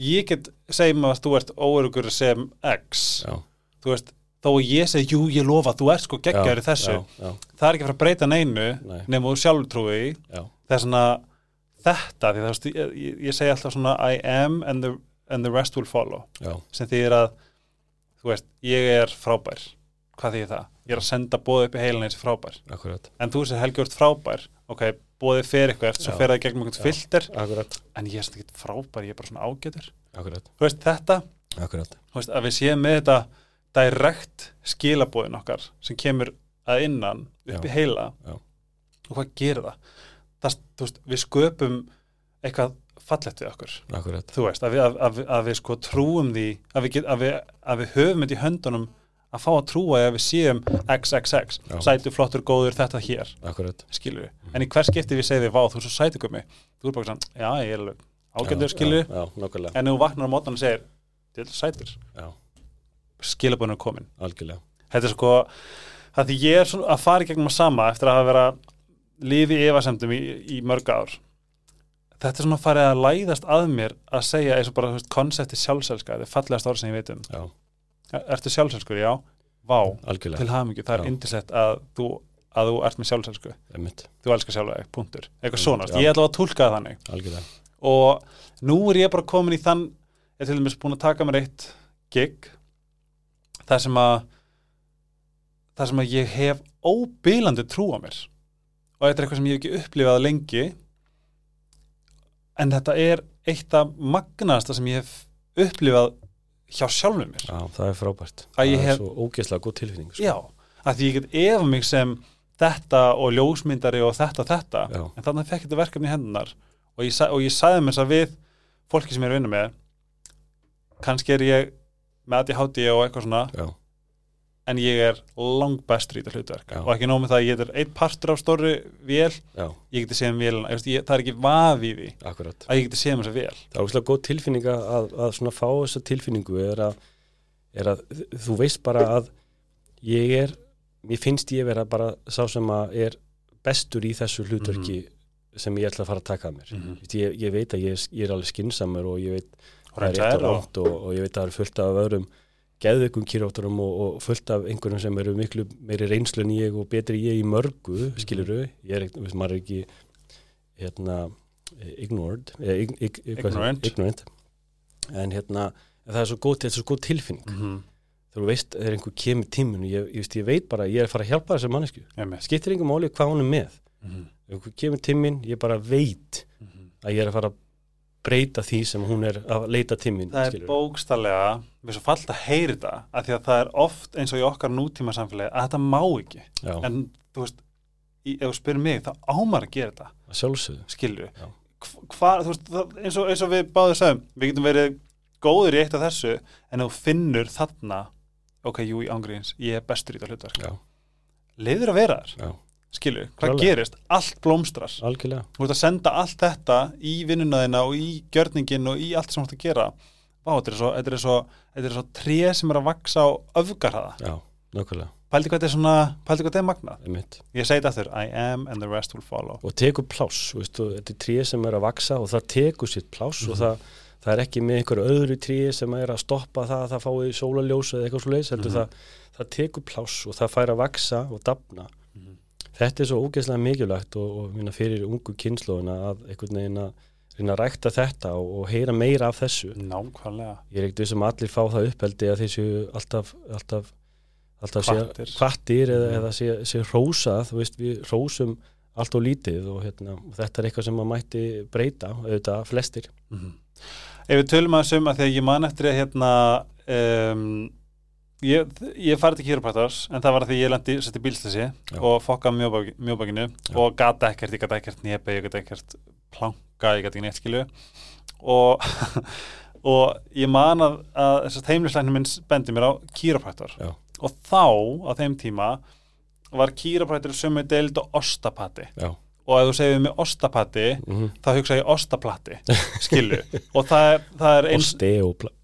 ég get segjum að þú ert óörugur sem X, já, þú veist þó ég segi, jú, ég lofa, þú ert sko geggjar í þessu, það er ekki að fara að breyta neinu Nei. nema þú sjálfur trúi í já, það er svona þetta, því það ég, ég, segi alltaf svona I am and the, and the rest will follow. Já, sem þýðir að þú veist, ég er frábær hvað þýðir það? Ég er að senda bóðið upp í heilin eins frábær, akkurat, en þú sér Helgi ert frábær, ok, bóðið fer eitthvað svo fer það gegnum einhvern filter. Akkurat, en ég er svona ekki frábær, ég er bara svona ágætur. Akkurat, þú veist, þetta, akkurat. þú veist, að við séum með þetta direkt skilabóðin okkar sem kemur að innan upp í heila. Já. og hvað gerir það? það þú veist, við sköpum eitthvað fallegt við okkur. Akkurat, þú veist, að við, að, að, að við sko trúum því að við, get, að við, að við höfum þetta í höndunum að fá að trúa að við séum XXX, sætu, flottur, góður, þetta hér, akkurat. Skilur við en í hvers skipti við segum við, vá, þú er svo sætu gummi þú er bara svona, já, ég er alveg ágættur, skilur við, en ef þú vaknar á mótan og segir, þið er sætur skilabunum er komin. Algjörlega. Þetta er sko það því ég er svona að fara í gegnum að sama eftir að hafa vera lifi í efasemdum í, í mörg ár. Þetta er svona farið að læðast að mér að segja eins og bara konsepti sjálfselska, þetta er fallegast orð sem ég veit um. Já, ertu sjálfselskur, já, vá. Algjörlega, til hafmyggju, það er indislegt að þú, að þú ert með sjálfselsku. Emitt, þú elskar sjálfa þig, punktur, eitthvað svona ég ætla að tólka það þannig. Algjörlega. Og nú er ég bara komin í þann ég er til dæmis búin að taka mér eitt gig þar sem að þar sem að ég hef óbílandi trú á mér. Og þetta er eitthvað sem ég hef ekki upplifað lengi. En þetta er eitt af magnaðasta sem ég hef upplifað hjá sjálfum mér. Já, það er frábært, Að það hef- er svo ógeðslega góð tilfinning sko. já, að því ég get efa mig sem þetta og ljósmyndari og þetta þetta. Já, en þannig fekk þetta verkefni í hendunar og ég, og ég sagði mér þess að við fólki sem ég er að vinna með kannski er ég með ADHD og eitthvað svona já, en ég er langbestur í þetta hlutverk. Já. og ekki nóg með það að ég er einn partur af stóri vél, já, ég geti séð um ég, það er ekki vafi því akkurat. að ég geti séð um þessa vél. Það er ógeðslega góð tilfinning að, að, að svona fá þessa tilfinningu er að, er að þú veist bara að ég er, mér finnst ég vera bara sá sem að er bestur í þessu hlutverki sem ég ætla að fara að taka að mér. Mhm. Vist, ég, ég veit að ég, er- ég er alveg skinsamur og ég veit og það er reynsæður og og, og ég veit að það er fullt af öðrum geðveikum kýrótturum og, og fullt af einhverjum sem eru miklu meiri reynslu en ég og betri ég í mörgu, skiluru ég er ekkert, maður er ekki hérna ignored, eh, ig, ig, Ignorant. ignorant en hérna, en það er svo góð, er svo góð tilfinning Mhm. þegar þú veist, þegar einhver kemur tímun ég, ég, veist, ég veit bara, ég er að fara að hjálpa þessar mannesku skiptir einhver máli hvað hún er með Mhm. ef einhver kemur tímin, ég bara veit Mhm. að ég er að fara að breyta því sem hún er að leita tímin það er bókstallega við svo fallt að heyri þetta af því að það er oft eins og í okkar nútíma samfélagi að þetta má ekki. Já, en þú veist, ef þú spyrir mig þá ámar að gera þetta, að sjálfsögðu. Skilju það, eins, eins og við báðum sagðum, við getum verið góður í eitt af þessu, en þú finnur þarna, ok, jú, í ángríns ég er bestur í þetta hlutverk, leiður að vera þar já, skilju, hvað Klálega. gerist, allt blómstrar. Algjörlega. Þú ert að senda allt þetta í vinnunnaðina og í gjörningin og í allt sem þú ert að gera. Vá, þetta er svo, þetta er svo, þetta er svo tré sem er að vaksa á öfgarhaða pældi hvað þetta er svona, pældi hvað þetta er magnað? Einmitt. Ég segi þetta aftur, I am and the rest will follow. Og tekur pláss, þú veist, og þetta er tré sem er að vaksa og það tekur sitt pláss og það, það er ekki með einhverju öðru tré sem er að stoppa það að það fái sólaljós eða eitthvað svo leiðis, heldur Mhm. það, það tekur pláss og það fær að vaksa og dafna. Mhm. Þetta er svo ógeðslega mikilvægt og, og minna fyrir ungu kynnslóðina að einhvern veginn að reyna að rækta þetta og, og heyra meira af þessu nákvæmlega ég er ekkert sem allir fá það uppeldi að þeir séu alltaf, alltaf, alltaf Hvattir. sé hvattir eða, Mhm. eða sé, sé rósað, veist, við rósum allt og lítið og hérna, og þetta er eitthvað sem maður mætti breyta, auðvitað flestir. Mhm. ef við tölum að þessum að því að ég man eftir að hérna um, ég, ég farið til kýruprættars en það var því ég lendi setti bílstæsi Já. og fokka mjóbakinu og gata ekkert, ég gata ekkert nýja ég gata ekkert planka, ég gata ekki neitt skilu og og ég man að, að þessast heimlislæknum minn bendi mér á kýruprættar og þá á þeim tíma var kýruprættur sömu deild og ostapati. Já. og ef þú segir með ostapati Mm þá hugsa ég ostaplati skilu og það er, það er eins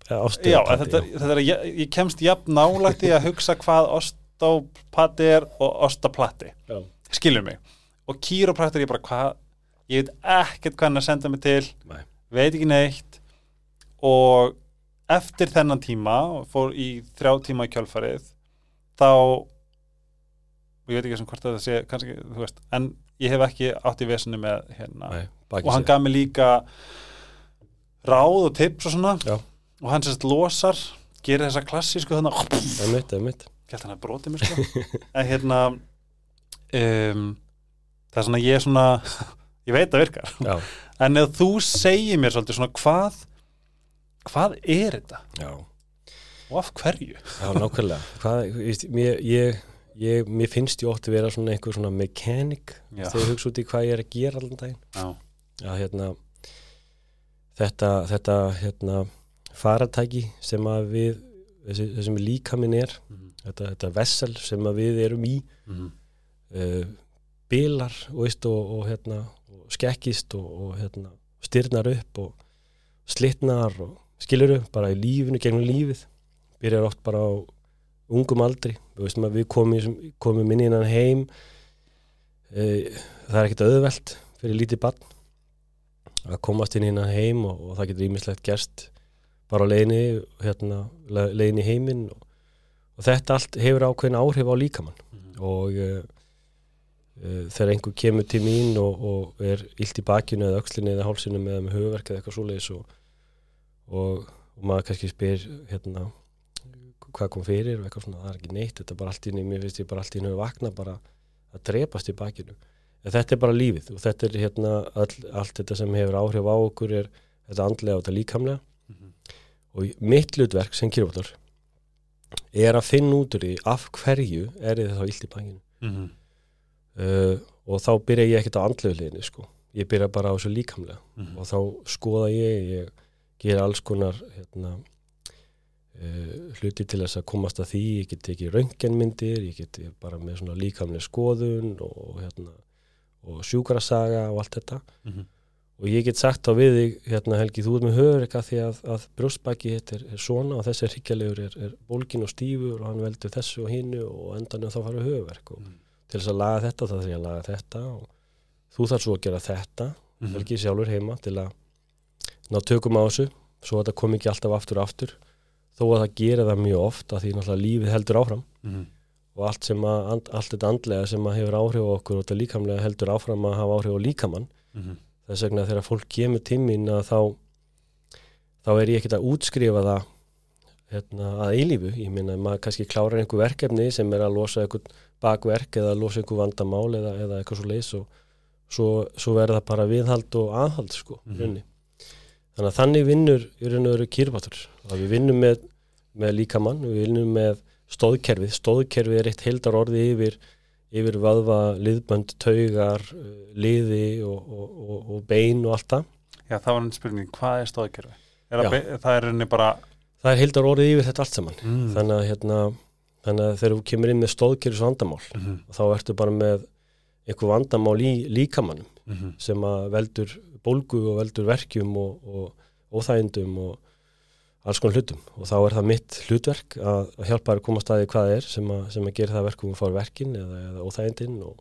Já, en plati, þetta, þetta er, ég, ég kemst jafn nálægt í að hugsa hvað ostapati er og ostaplati Já. skilur mig. Og kýrópraktur ég bara hvað? Ég veit ekkert hvað hann er að senda mig til. Nei. veit ekki neitt. Og eftir þennan tíma fór í þrjá tíma í kjölfarið þá og ég veit ekki sem hvort þetta sé kannski, þú veist, en ég hef ekki átt í vesinu með hérna. Nei, og hann gaf mér líka ráð og tips og svona. Já. Og hann sérst losar gerir þessa klassísku þannig ég að hann að brotið mér sko en hérna um, það er svona ég er svona ég veit að virkar Já, en ef þú segir mér svolítið svona hvað hvað er þetta já. og af hverju Já, nákvæmlega. Hvað, veist, mér, ég, ég, mér finnst ég ótti vera svona einhver svona mechanic Já. þegar ég hugsa út í hvað ég er að gera allan daginn. já, að hérna þetta, þetta hérna faratæki sem að við þessi, þessum líkaminn er Mhm. þetta, þetta vessel sem að við erum í Mhm. uh, bilar veist, og, og, hérna, og skekkist og, og hérna, styrnar upp og slitnar og skiluru bara í lífinu, gegnum lífið byrjar oft bara á ungum aldri við, veistum að við komum, komum inn innan heim uh, það er ekkert auðvelt fyrir lítið barn að komast inn innan heim og, og það getur ímislegt gerst bara á leiðinni hérna, le- leiðinni í heiminn og, og þetta allt hefur ákveðin áhrif á líkamann Mhm. og uh, uh, þegar einhver kemur til mín og, og er illt í bakinu eða öxlinni eða hálsinu eða með höfuverk eða eitthvað svoleiðis og, og, maður kannski spyr hérna hvað kom fyrir og eitthvað svona, það er ekki neitt þetta er bara allt í henni, mér finnst ég bara allt í henni að vakna bara að drepast í bakinu en þetta er bara lífið og þetta er hérna all, allt þetta sem hefur áhrif á okkur er þetta andlega og þetta líkamlega. Og mitt hlutverk sem kýrvóttur er að finna út úr því af hverju er þið þá illt í bakinu Mhm. uh, og þá byrja ég ekkert á andlegu liðinni sko. ég byrja bara á þessu líkamlega Mhm. og þá skoða ég, ég ger alls konar hérna, uh, hluti til þess að komast að því ég get ekki röntgenmyndir ég get bara með svona líkamlega skoðun og, hérna, og sjúkrasaga og allt þetta Mhm. Og ég get sagt á við þig hérna, Helgi, þú ert með höfur eitthvað því að, að brjóstbaki þetta er, er svona og þessi hryggjarlegur er, er bólgin og stífur og hann veldur þessu og hinnu og endan þá fara höfverk og Mhm. til þess að laga þetta þá þarf ég að laga þetta og þú þarf svo að gera þetta Mhm. Helgi sjálfur heima til að ná tökum á þessu svo að þetta kom ekki alltaf aftur og aftur þó að það gera það mjög oft að því náttúrulega lífið heldur áfram Mhm. og allt, að, allt þetta andlega sem að hefur áhrif á okkur og þetta líkamlega heldur áfram að hafa áhrif á líkamann Mhm. Þess vegna þegar fólk kemur tímin að þá þá er ég ekkert að útskrifa það hérna, að eilífu, ég meina maður kannski klárar einhver verkefni sem er að losa einhver bakverk eða losa einhver vandamál eða, eða eitthvað svo leis og svo, svo verður það bara viðhald og aðhald sko, mm þannig að þannig vinnur í raun og veru kýrbatur að við vinnum með, með líkamann við vinnum með stóðkerfið stóðkerfið er eitt heildar orði yfir yfir vöðva, liðbönd, taugar uh, liði og, og, og, og bein og allt það Já, það var einn spurning, hvað er stóðkerfi? Er það er rauninni bara það er heildar orðið yfir þetta allt saman mm. þannig að hérna þannig að þegar þú kemur inn með stóðkerfis vandamál Mhm. þá ertu bara með einhver vandamál í líkamannum Mhm. sem að veldur bólgu og veldur verkjum og, og óþægindum og alls konar hlutum og þá er það mitt hlutverk að, hjálpa að koma staði hvað er sem að, sem að gera það verkum fara verkin eða, eða óþægindin og,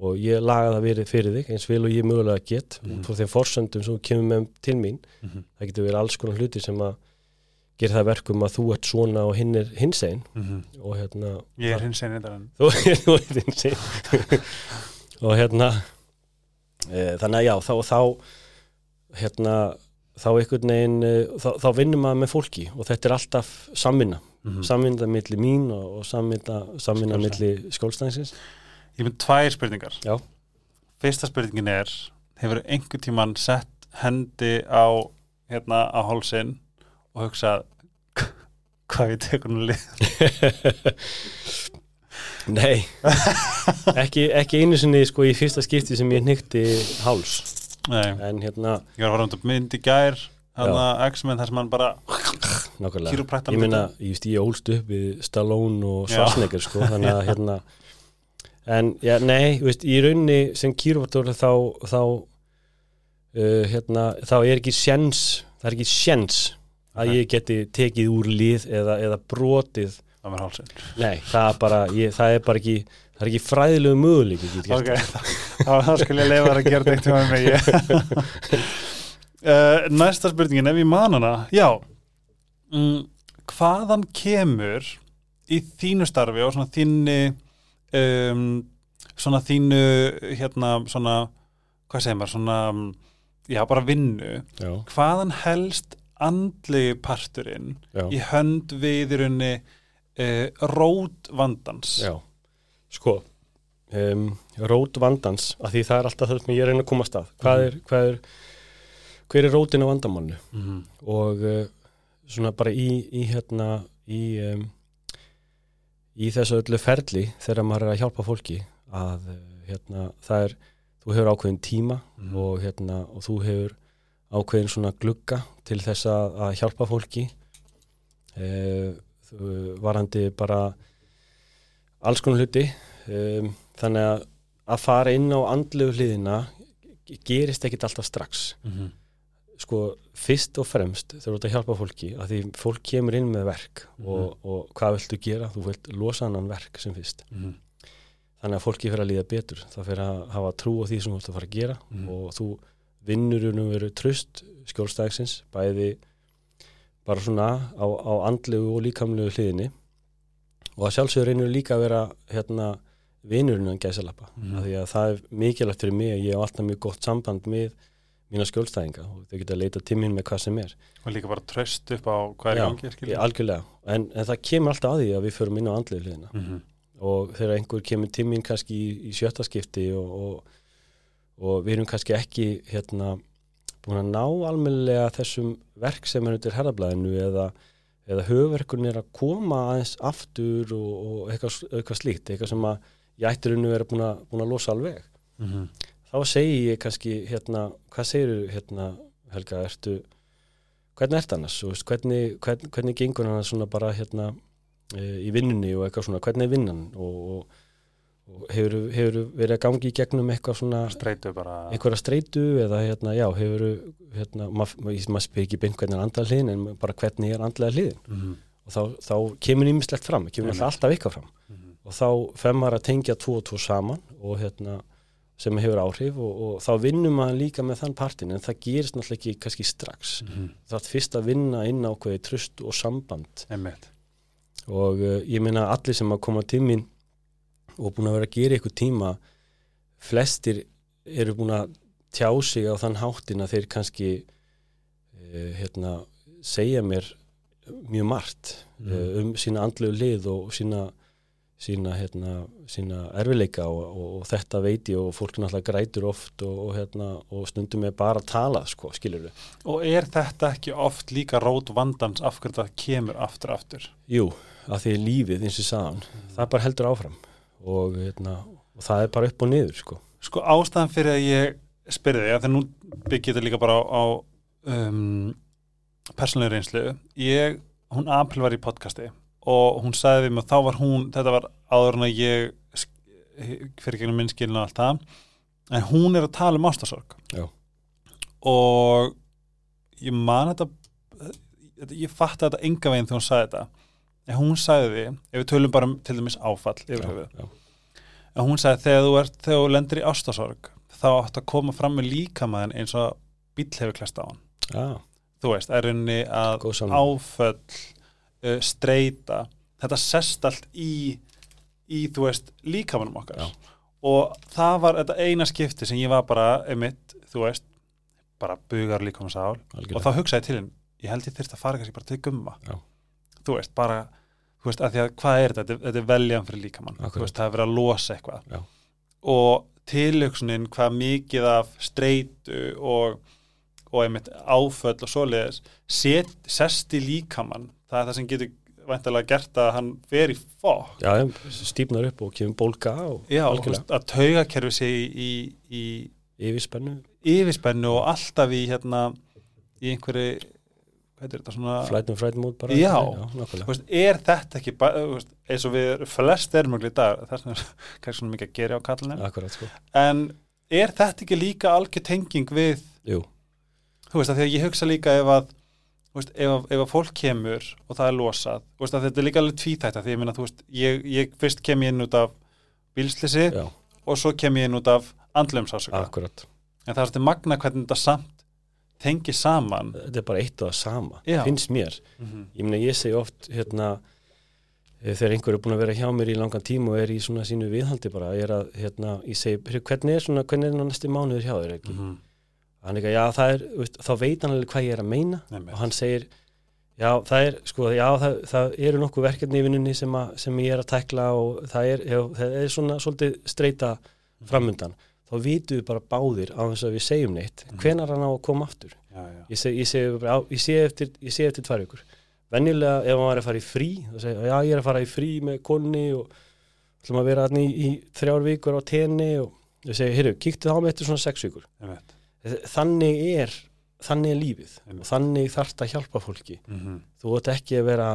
og ég laga það verið fyrir þig eins vel og ég mögulega get Mhm. út frá þeim forsöndum sem kemur með til mín Mhm. það getur verið alls konar hluti sem að gera það verkum að þú ert svona og hinn er hins einn Mhm. og hérna Ég er hins einn þú þú ert hins einn og hérna e, þannig að já þá, þá hérna þá einhvern veginn e, þá, þá vinnum maður með fólki og þetta er alltaf samvinna Mhm. samvinna milli mín og, og samvinna, samvinna Skjólstæðing. milli skjólstæðingsins Ég mynd tvær spurningar Já. Fyrsta spurningin er Hefur einhver tíman sett hendi á hérna á hálsinn og hugsað hvað við tekum nú lið Nei ekki, ekki einu sinni sko í fyrsta skipti sem ég nýtti háls Nei, en hérna ég var að fara um þetta mynd í gær hann að X-Men þar sem hann bara Kýrópraktan ég meina, ég veist, ég ólst upp við Stallone og. Schwarzenegger sko, þannig að hérna en, já, nei, þú veist, í raunni sem kýrópator þá þá, uh, hérna, þá er ekki sjens, það er ekki sjens að ég geti tekið úr lið eða, eða brotið á mér hálsinn nei, það er bara, ég, það er bara ekki það er ekki fræðilegu möguleik Ok, þá, skal ég leifa þar að gera þetta eitt með mig uh, Næsta spurningin, ef ég man hana Já. Mm, Hvaðan kemur í þínu starfi og svona þínu um, svona þínu hérna svona hvað segir maður, svona mm, já, bara vinnu. Já, hvaðan helst andlegi parturinn já, í hönd við uh, rót vandans. Já. Sko um, rót vandans, af því það er alltaf það sem ég reyna að koma að. Hvað er, hvað er hver er rótin á vandamálnu Mhm. og uh, svona bara í, í hérna í, um, í þessu öllu ferli þegar maður er að hjálpa fólki að uh, hérna það er, þú hefur ákveðin tíma Mhm. og hérna og þú hefur ákveðin svona glugga til þess að, að hjálpa fólki. Uh, varandi bara alls konar hluti um, þannig að að fara inn á andlegu hliðina gerist ekkit alltaf strax Mhm. sko fyrst og fremst þú ert að hjálpa fólki að því fólk kemur inn með verk og, og hvað viltu gera? Þú vilt losa annan verk sem fyrst Mhm. þannig að fólki fyrir að líða betur það fyrir að hafa trú á því sem þú ert að fara að gera Mhm. og þú vinnur um veru tröst skjólstæksins bæði bara svona á, á andlegu og líkamlegu hliðinni. Og að sjálfsögur reynur líka að vera hérna vinnurinn að gæsalappa. Af því að það er mikilvægt fyrir mig að ég hef alltaf mjög gott samband með mína skjólstæðinga og þau geta að leita mín með hvað sem er. Og líka bara tröst upp á hvað er Já, gangi ég, algjörlega, en, en það kemur alltaf að því að við förum inn á andlegu hliðina. Mhm. og þegar einhver kemur mín kannski í, í sjötta skipti og, og, og við erum kannski ekki hérna búin að ná almennilega þessum verk sem er undir herrablaðinu eða, eða höfverkun er að koma aðeins aftur og, og eitthvað, eitthvað slíkt, eitthvað sem að ég ættir unnu vera búin að, búin að losa alveg Mhm. þá segi ég kannski hérna, hvað segir hérna Helga, ertu hvernig ert annars, Þú veist, hvernig, hvernig, hvernig gengur hann svona bara hérna e, í vinnunni og eitthvað svona, hvernig er vinnan og, og hefur, hefur verið að gangi í gegnum eitthvað svona streitu bara einhverja streitu eða hérna, já, hefur hérna, maður mað spyr ekki beint hvernig er andlega hliðin en bara hvernig er andlega hliðin Mhm. og þá, þá kemur ímislegt fram, kemur Einmitt. alltaf eitthvað fram Mhm. og þá fer maður að tengja tvo og tvo saman og hérna sem hefur áhrif og, og þá vinnum maður líka með þann partin en það gerist náttúrulega ekki kannski strax Mhm. það er fyrst að vinna inn á hverju tröst og samband Einmitt. og uh, ég meina allir sem að koma til mín og búin að vera að gera ykkur tíma flestir eru búin að tjá sig á þann háttin að þeir kannski uh, hérna, segja mér mjög margt Mhm. uh, um sína andlegu lið og sína, sína, hérna, sína erfileika og, og, og þetta veit ég og fólk náttúrulega grætur oft og, og, hérna, og stundum er bara að tala sko, skilur við. Og er þetta ekki oft líka rót vandans af hverju það kemur aftur aftur? Jú, að því lífið eins og saðan, það bara heldur áfram og, hérna, og það er bara upp og niður sko. Sko ástæðan fyrir að ég spyrði þig, þegar nú byggir þetta líka bara á, á um, persónlega reynslu, ég, hún April var í podcasti og hún sagði við mig, þá var hún, þetta var áður en að ég fyrir gegnum minnskilin og allt það, en hún er að tala um ástasorg. Já. Og ég man þetta, ég fatt þetta enga veginn þegar hún sagði þetta, en hún sagði, ef við tölum bara um til dæmis áfall yfir höfuð, En hún sagði þegar þú, ert, þegar þú lendir í ástasorg þá átt að koma fram með líkamæðin eins og bíl hefur klesta á hann. já, Þú veist, er rauninni að áföll, uh, streyta, þetta sest allt í, í þú veist, líkamænum okkar. Já. Og það var þetta eina skipti sem ég var bara, emitt, þú veist, bara bugar líkamæn sál og þá hugsaði til henn, ég held ég þyrst að fara kannski bara til gumma. Já. Þú veist, bara, þú veist, að því að hvað er þetta? Þetta, er- veljan fyrir líkamann. Þú veist, það er verið að losa eitthvað Já. og tilhugsunin hvað mikið af streitu og, og einmitt áföll og svoleiðis set, sest í líkamann það er það sem getur væntalega gert að hann fer í fokk Já, stífnar upp og kemur bólka og Já, veist, að taugakerfi sig í, í, í yfirspennu, yfirspennu og alltaf í hérna í einhverju hvað er þetta svona flætum flætum út bara? Já. já veist, er þetta ekki veist, eins og við flest erum í dag þess vegna er kannski svona mikið að gera á kallinu sko, en er þetta ekki líka algjör tenging við jú, þú veist að því að ég hugsa líka ef að veist, ef, að- ef að fólk kemur og það er losað, að þetta er líka alveg tvíþætt því ég meina þú veist, ég, ég fyrst kem ég inn út af bílslisi já, og svo kem ég inn út af andlumsásöka en það er þetta magna hvernig þetta samt tengi saman Þetta er bara eitt og það sama, Já. finnst mér mm -hmm. Ég meina, ég segi oft hérna eh, þegar einhver er búin að vera hjá mér í langan tíma og er í svona sínu viðhaldi bara, er að, hérna, ég segi, "Heyrðu, hvernig er svona, hvernig er nú næsti mánuður hjá þér ekki? Mhm. Hann er ekki, já, það er, veist, þá veit hann alveg hvað ég er að meina og hann segir já, það er, sko, já, það, það eru nokkuð verkefni í vinnunni sem, að, sem ég er að tekla og það er, já, það er svona svolítið streyta framundan þá vitum við bara báðir á þess að við segjum neitt Mhm. hvenar hann á að koma aftur já, já. ég sé, ég á, ég sé eftir ég sé eftir tvær ykkur venjulega ef maður er að fara í frí þá segja, já, ég er að fara í frí með konni og ætlum að vera í, í þrjár vikur á tenni og ég segi, heyrðu, kíktu þá með eftir svona sex vikur Einmitt. þannig er þannig er lífið og þannig þarf það að hjálpa fólki Mhm. þú ert ekki að vera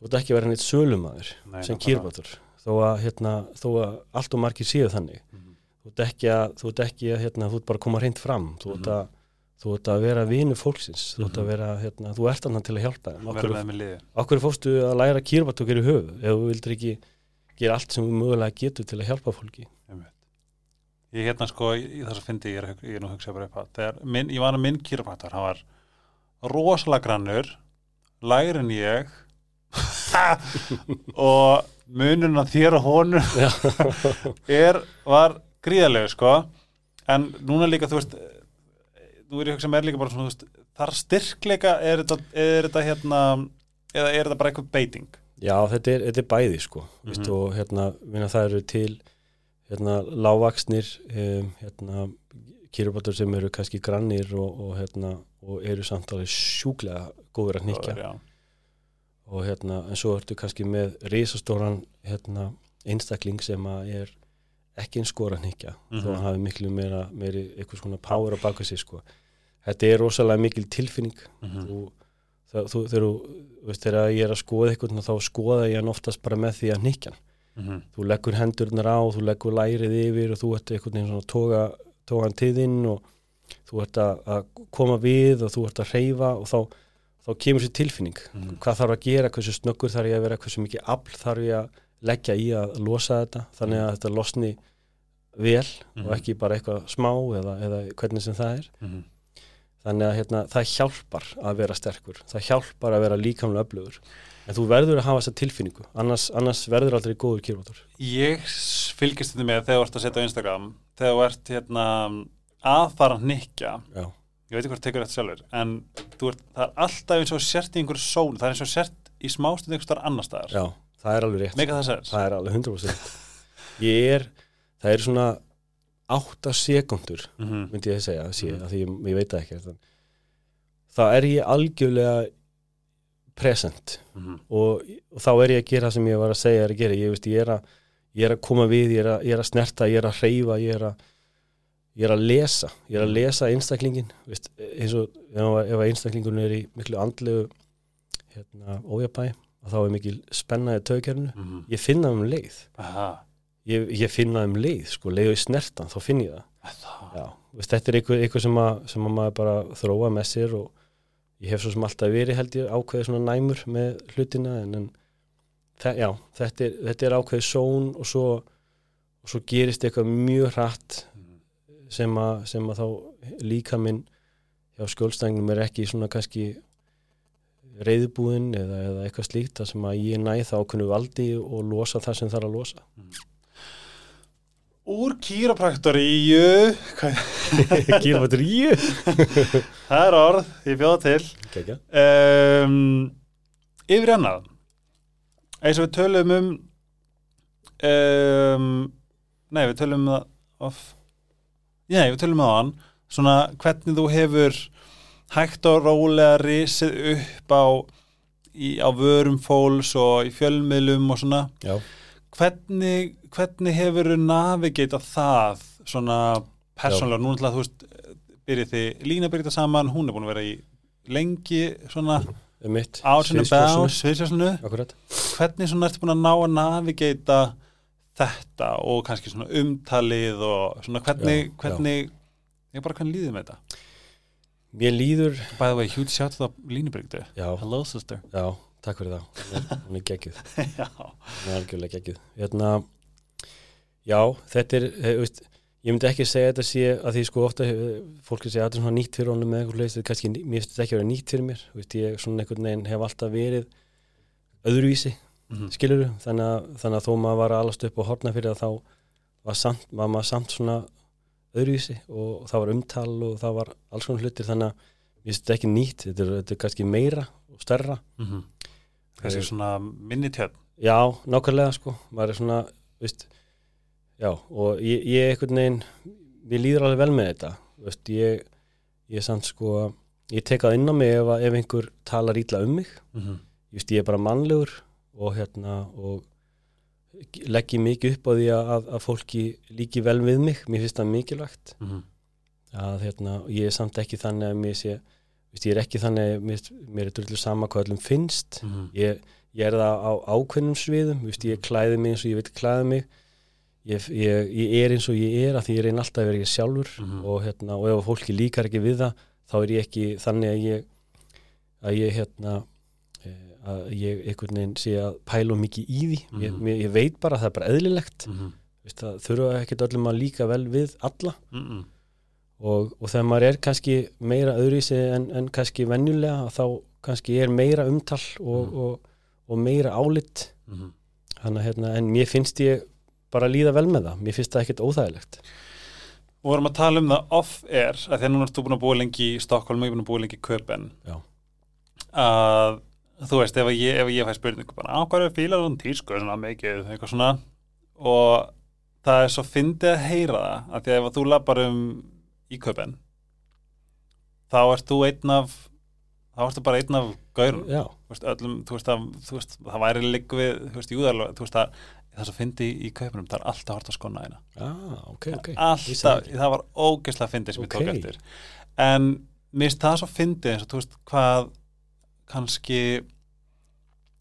þú ert ekki að vera neitt sölumæður sem kýrbatur þó að, hérna, þó að allt og margir séu þannig Mhm. Þú ert ekki að, þú ert ekki að hérna, þú ert bara að koma reynd fram. Þú ert Mhm. að, þú ert að vera vinu fólksins. Þú ert að Mhm. vera, hérna, þú ert annað til að hjálpa þeim. Okkur, með með liði okkur fórstu að læra kýrbatur í höfu ef þú vildir ekki gera allt sem þú mögulega getur til að hjálpa fólki. Ég hérna sko í þess að fyndi ég er, að nú að hugsa bara upp á. Þegar minn, ég var að minn kýrapaktar hann var rosalega grannur lægri en ég. Og munun að þér og honum er, var gríðalegu sko. En núna líka þú veist nú er ég að hugsa mér líka bara svona veist, þar styrkleika er þetta, er þetta hérna eða er þetta bara eitthvað beiting? Já, þetta er, þetta er bæði sko. Mm Mhm. og hérna, minna, það eru til hérna, lágvaksnir um, hérna, kýrbatur sem eru kannski grannir og, og, hérna, og eru samt alveg sjúklega góður að nikja já, og hérna, en svo ertu kannski með risastóran hérna, einstakling sem að er ekki eins góður að nikja Mhm. þó að hann hafi miklu meira, meiri eitthvað svona power á baka sig sko. Þetta er rosalega mikil tilfinning Mhm. þú, það, þú, þegar, veist, þegar ég er að skoða eitthvað þá skoða ég hann oftast bara með því að nikja hann. Mhm. þú leggur hendurnar á, þú leggur lærið yfir og þú ert veginn svona toga, toga hann til þinn og þú ert að, að koma við og þú ert að reyfa og þá, þá kemur sér tilfinning Mhm. hvað þarf að gera, hversu snöggur þarf ég að vera hversu mikið afl þarf ég að leggja í að losa þetta þannig að þetta losni vel Mhm. og ekki bara eitthvað smá eða, eða hvernig sem það er. Mhm. þannig að hérna, það hjálpar að vera sterkur það hjálpar að vera líkamlega öflugur. En þú verður að hafa þessa tilfinningu annars, annars verður aldrei góður kýrvóttur. Ég fylgist þetta með þegar þú ert að setja á Instagram þegar þú ert hérna aðfara hnykkja. Já, ég veit ekki hvort tekur þetta sjálfur en ert, það er alltaf eins og sért í einhverju sól það er eins og sért í smástund einhver starf annar staðar. Já, það er alveg rétt mega það sér það er alveg 100% ég er, það er svona 8 sekundur mm -hmm. myndi ég að segja, sé, Mhm. mm. því ég, ég veit það ekki þann. það er ég algjörlega present og, og þá er ég að gera það sem ég var að segja er að gera, ég, veist, ég, er, að, ég er að koma við, ég er að, ég er að snerta ég er að hreyfa, ég er að ég er að lesa, ég er að lesa einstaklingin veist, eins og ef, einstaklingun er í miklu andlegu hérna, ójabæ og þá er mikil spennaði tögkerfinu Mm -hmm. ég finna um leið. Ég, ég finna um leið, sko, leið og snertan þá finn ég það. Það veist, þetta er eitthvað, sem, að, sem að maður bara þróa með sér og ég hef svo sem alltaf verið held ég ákveðið svona næmur með hlutina en, en þe já, þetta er, þetta er ákveðið són og svo, og svo gerist eitthvað mjög hratt sem að, sem að þá líka minn hjá skjólstæðingum er ekki svona kannski reyðbúinn eða, eða eitthvað slíkt þar sem að ég næ það ákveðinu valdi og losa það sem þarf að losa. Úr kýrapraktoríu. Í það er orð, ég bjóða til. Kekja um, Yfir annað. Eins og við tölum um um Nei, við tölum um það of, Nei, við tölum um það svona hvernig þú hefur hægt og rólega risið upp á í, á vörum fólks og í fjölmiðlum og svona. Já, hvernig, hvernig hefur navigata það svona persónlega, nú ætla að þú veist byrjið þið, Lína byrjið það saman hún er búin að vera í lengi svona bá, sviðsjósunu Akkurat. Hvernig svona ertu búin að ná að navigata þetta og kannski svona umtalið og svona hvernig, Já, já. hvernig ég bara hvernig líðið með þetta Mér líður by the way, huge shout to það Línu byrjið Já, hello sister. Já, takk fyrir það. Hún er, já, hún er algjörlega geggjuð. Hérna, já, þetta er eh, veist, ég myndi ekki segja þetta sé að því sko ofta eh, fólki segja að þetta er svona nýtt fyrir honum með eitthvað leist, þetta er kannski, mér finnst þetta ekki að vera nýtt fyrir mér. Veist, ég svona einhvern veginn hef alltaf verið öðruvísi, Mhm. skilur þannig að, þannig að þó maður var að alast upp og horna fyrir það þá var, samt, var maður samt svona öðruvísi og það var umtal og það var alls konar hlutir þannig að finnst þetta ekki nýtt þetta er, þetta er kannski meira og stærra. Mm kannski svona minni tjöld Já, nákvæmlega sko. Maður er svona, veist já, og ég, ég einhvern veginn mér líður alveg vel með þetta veist, ég, ég samt sko ég tek það inn á mig ef, ef einhver talar ítla um mig, mm -hmm. ég veist, ég er bara mannlegur og hérna og leggi mikið upp á því að, að fólki líki vel við mig mér finnst það mikilvægt Mhm. að hérna, ég er samt ekki þannig að mér sé, ég er ekki þannig að mér, mér er drullu sama hvað öllum finnst Mhm. ég, ég er það á ákveðnum sviðum veist, ég klæði mig eins og ég vil klæði mig ég, ég, ég er eins og ég er að því ég reyna alltaf að vera ég sjálfur Mhm. og, hérna, og ef fólki líkar ekki við það þá er ég ekki þannig að ég að ég hérna að ég einhvern veginn sé að pæla of mikið í því ég, Mhm. mér, ég veit bara að það er bara eðlilegt Mhm. veist, það þurfa ekkert öllum að líka vel við alla Mhm. og, og þegar maður er kannski meira öðruvísi en, en kannski venjulega þá kannski er meira umtal og, Mm. og, og meira álit Mhm. Þannig, að, hérna, en mér finnst ég bara að líða vel með það mér finnst það ekkert óþægilegt og vorum að tala um það off-air að núna ertu búin að búa lengi í Stokkólm og ég er búin að búa lengi í Köpen að þú veist, ef ég, ef ég fæ spurningu bara, á hvað er fílar hún tísku? Svona mikið, eitthvað svona. Og það er svo fyndið að heyra það að því að ef þú lappar um í Köpen þá ert þú einn af þá ertu bara einn af gaurum veist, öllum, þú veist, að, þú veist það væri ligg við, þú veist, júðarlega þú veist að það sem fyndi í kaupunum það er alltaf hort að skona hérna. Ah, ok, ok. Ég alltaf, það var ógeðslega fyndið sem ég tók eftir. En mér finnst það svo fyndið eins og þú veist hvað kannski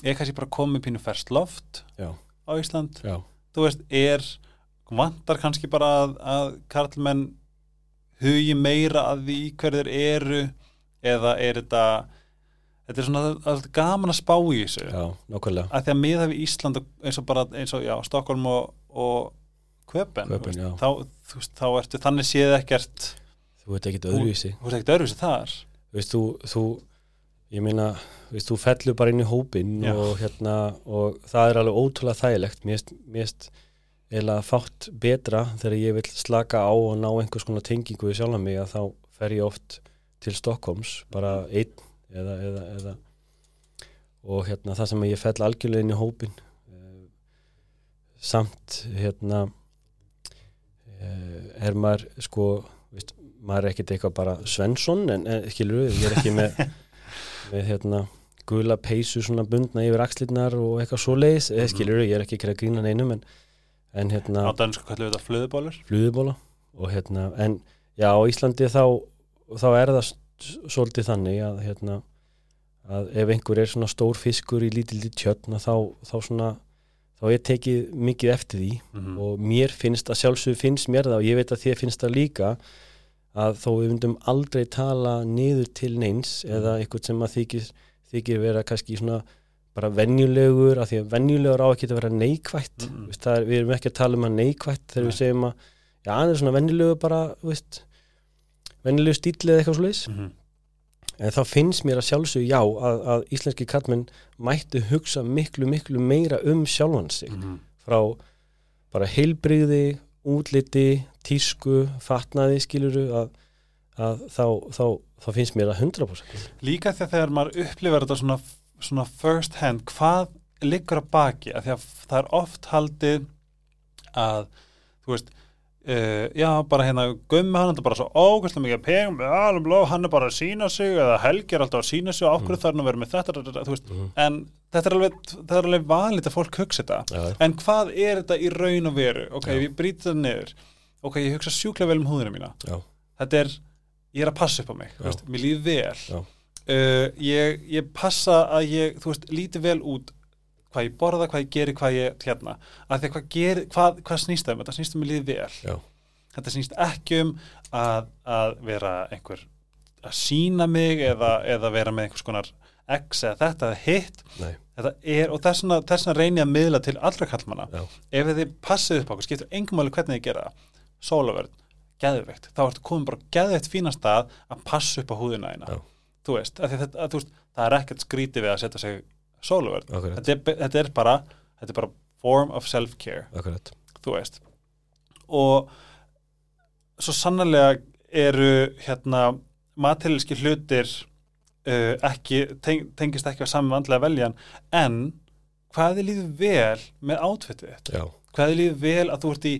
ég kannski bara komið pínu ferst loft Já. á Ísland. Já, þú veist, er vantar kannski bara að, að karlmenn hugi meira að því hverður eru eða er þetta þetta er svona alltaf gaman að spá í þessu. Já, nákvæmlega. Að því að miða við Ísland eins og bara eins og já, Stokkólm og, og köpen, já. veist, þá, þú veist, þá ertu þannig séð ekkert þú veit ekki öðruvísi. þú veist ekkert öðruvísi þar. Veist þú, þú ég meina, veist þú fellur bara inn í hópin Já. og hérna og það er alveg ótrúlega þægilegt mér finnst eða fátt betra þegar ég vil slaka á og ná einhvers konar tengingu við sjálfa mig að þá fer ég oft til Stokkóms bara einn eða, eða, eða og hérna það sem ég fell algjörlega inn í hópin eh, samt hérna eh, er maður sko veist, maður er ekkert eitthvað bara Svensson en, en skilur við, ég er ekki með með hérna gula peysu svona bundna yfir axlirnar og eitthvað svoleiðis, eða skilur við, ég er ekki að gera grína neinum en, en hérna á dansku kallum við þetta flöðubólur flúðubóla og hérna, en já, á Íslandi þá, þá er það svolítið þannig að hérna að ef einhver er svona stór fiskur í lítildi tjötna þá, þá svona þá er tekið mikið eftir því. Mhm. og mér finnst að sjálfsögur finnst mér það og ég veit að þér finnst það líka að þó við myndum aldrei tala niður til neins eða eitthvað sem að þykir, þykir vera kannski svona bara venjulegur af því að venjulegur á ekki að vera neikvætt mm. er, við erum ekki að tala um að neikvætt þegar Nei. við segjum að já, hann er svona venjulegur bara veist, venjulegur stíl eða eitthvað svo leis Mhm. en þá finnst mér að sjálfsög já að, að íslenski kallmenn mættu hugsa miklu miklu meira um sjálfan sig Mhm. frá bara heilbrigði, útliti, tísku, fatnaði skiluru að, að þá, þá, þá finnst mér að 100% líka að þegar maður upplifir þetta svona, svona first hand, hvað liggur að baki, að því að það er oft haldið að þú veist uh, já, bara hérna, gummi hann er bara svo ógæslega mikið pegum, alveg hann er bara að sína sig, eða Helgi er alltaf að sína sig og ákveður mm. hann að vera með þetta, þetta, veist Mhm. en þetta er alveg, það er alveg vanlít að fólk hugsa þetta, já, en hvað er þetta í raun og veru, ok, Já. ég brýti það niður ok, ég hugsa sjúklega vel um húðina mína. Já, þetta er, ég er að passa upp á mig veist, mér líður vel. Uh, ég, ég passa að ég þú veist, líti vel út hvað ég borða, hvað ég geri, hvað ég hérna, að því að hvað, geri, hvað, hvað snýst það um, þetta snýst um að líði vel. Já. þetta snýst ekki um að, að vera einhver að sína mig eða, eða vera með einhvers konar x eða þetta eða hitt. Er, og þess vegna, þess vegna reyni ég að miðla til allra kallmanna já, ef þið passið upp á okkur, skiptur engum máli hvernig þið gera það sólavörn, geðveikt. Þá ertu komin bara geðveikt fína stað að passa upp á húðina þína. Þú veist, að þetta, að, þú veist, það er ekkert skrítið við að setja sig sólavörn þetta, þetta er bara þetta er bara form of self-care. Akkurat. Þú veist. Og svo sannarlega eru hérna matilíski hlutir uh, ekki, teng, tengist ekki á saman vandlega veljan en hvað þið líður vel með átfittið þitt. Já, hvað þið líður vel að þú ert í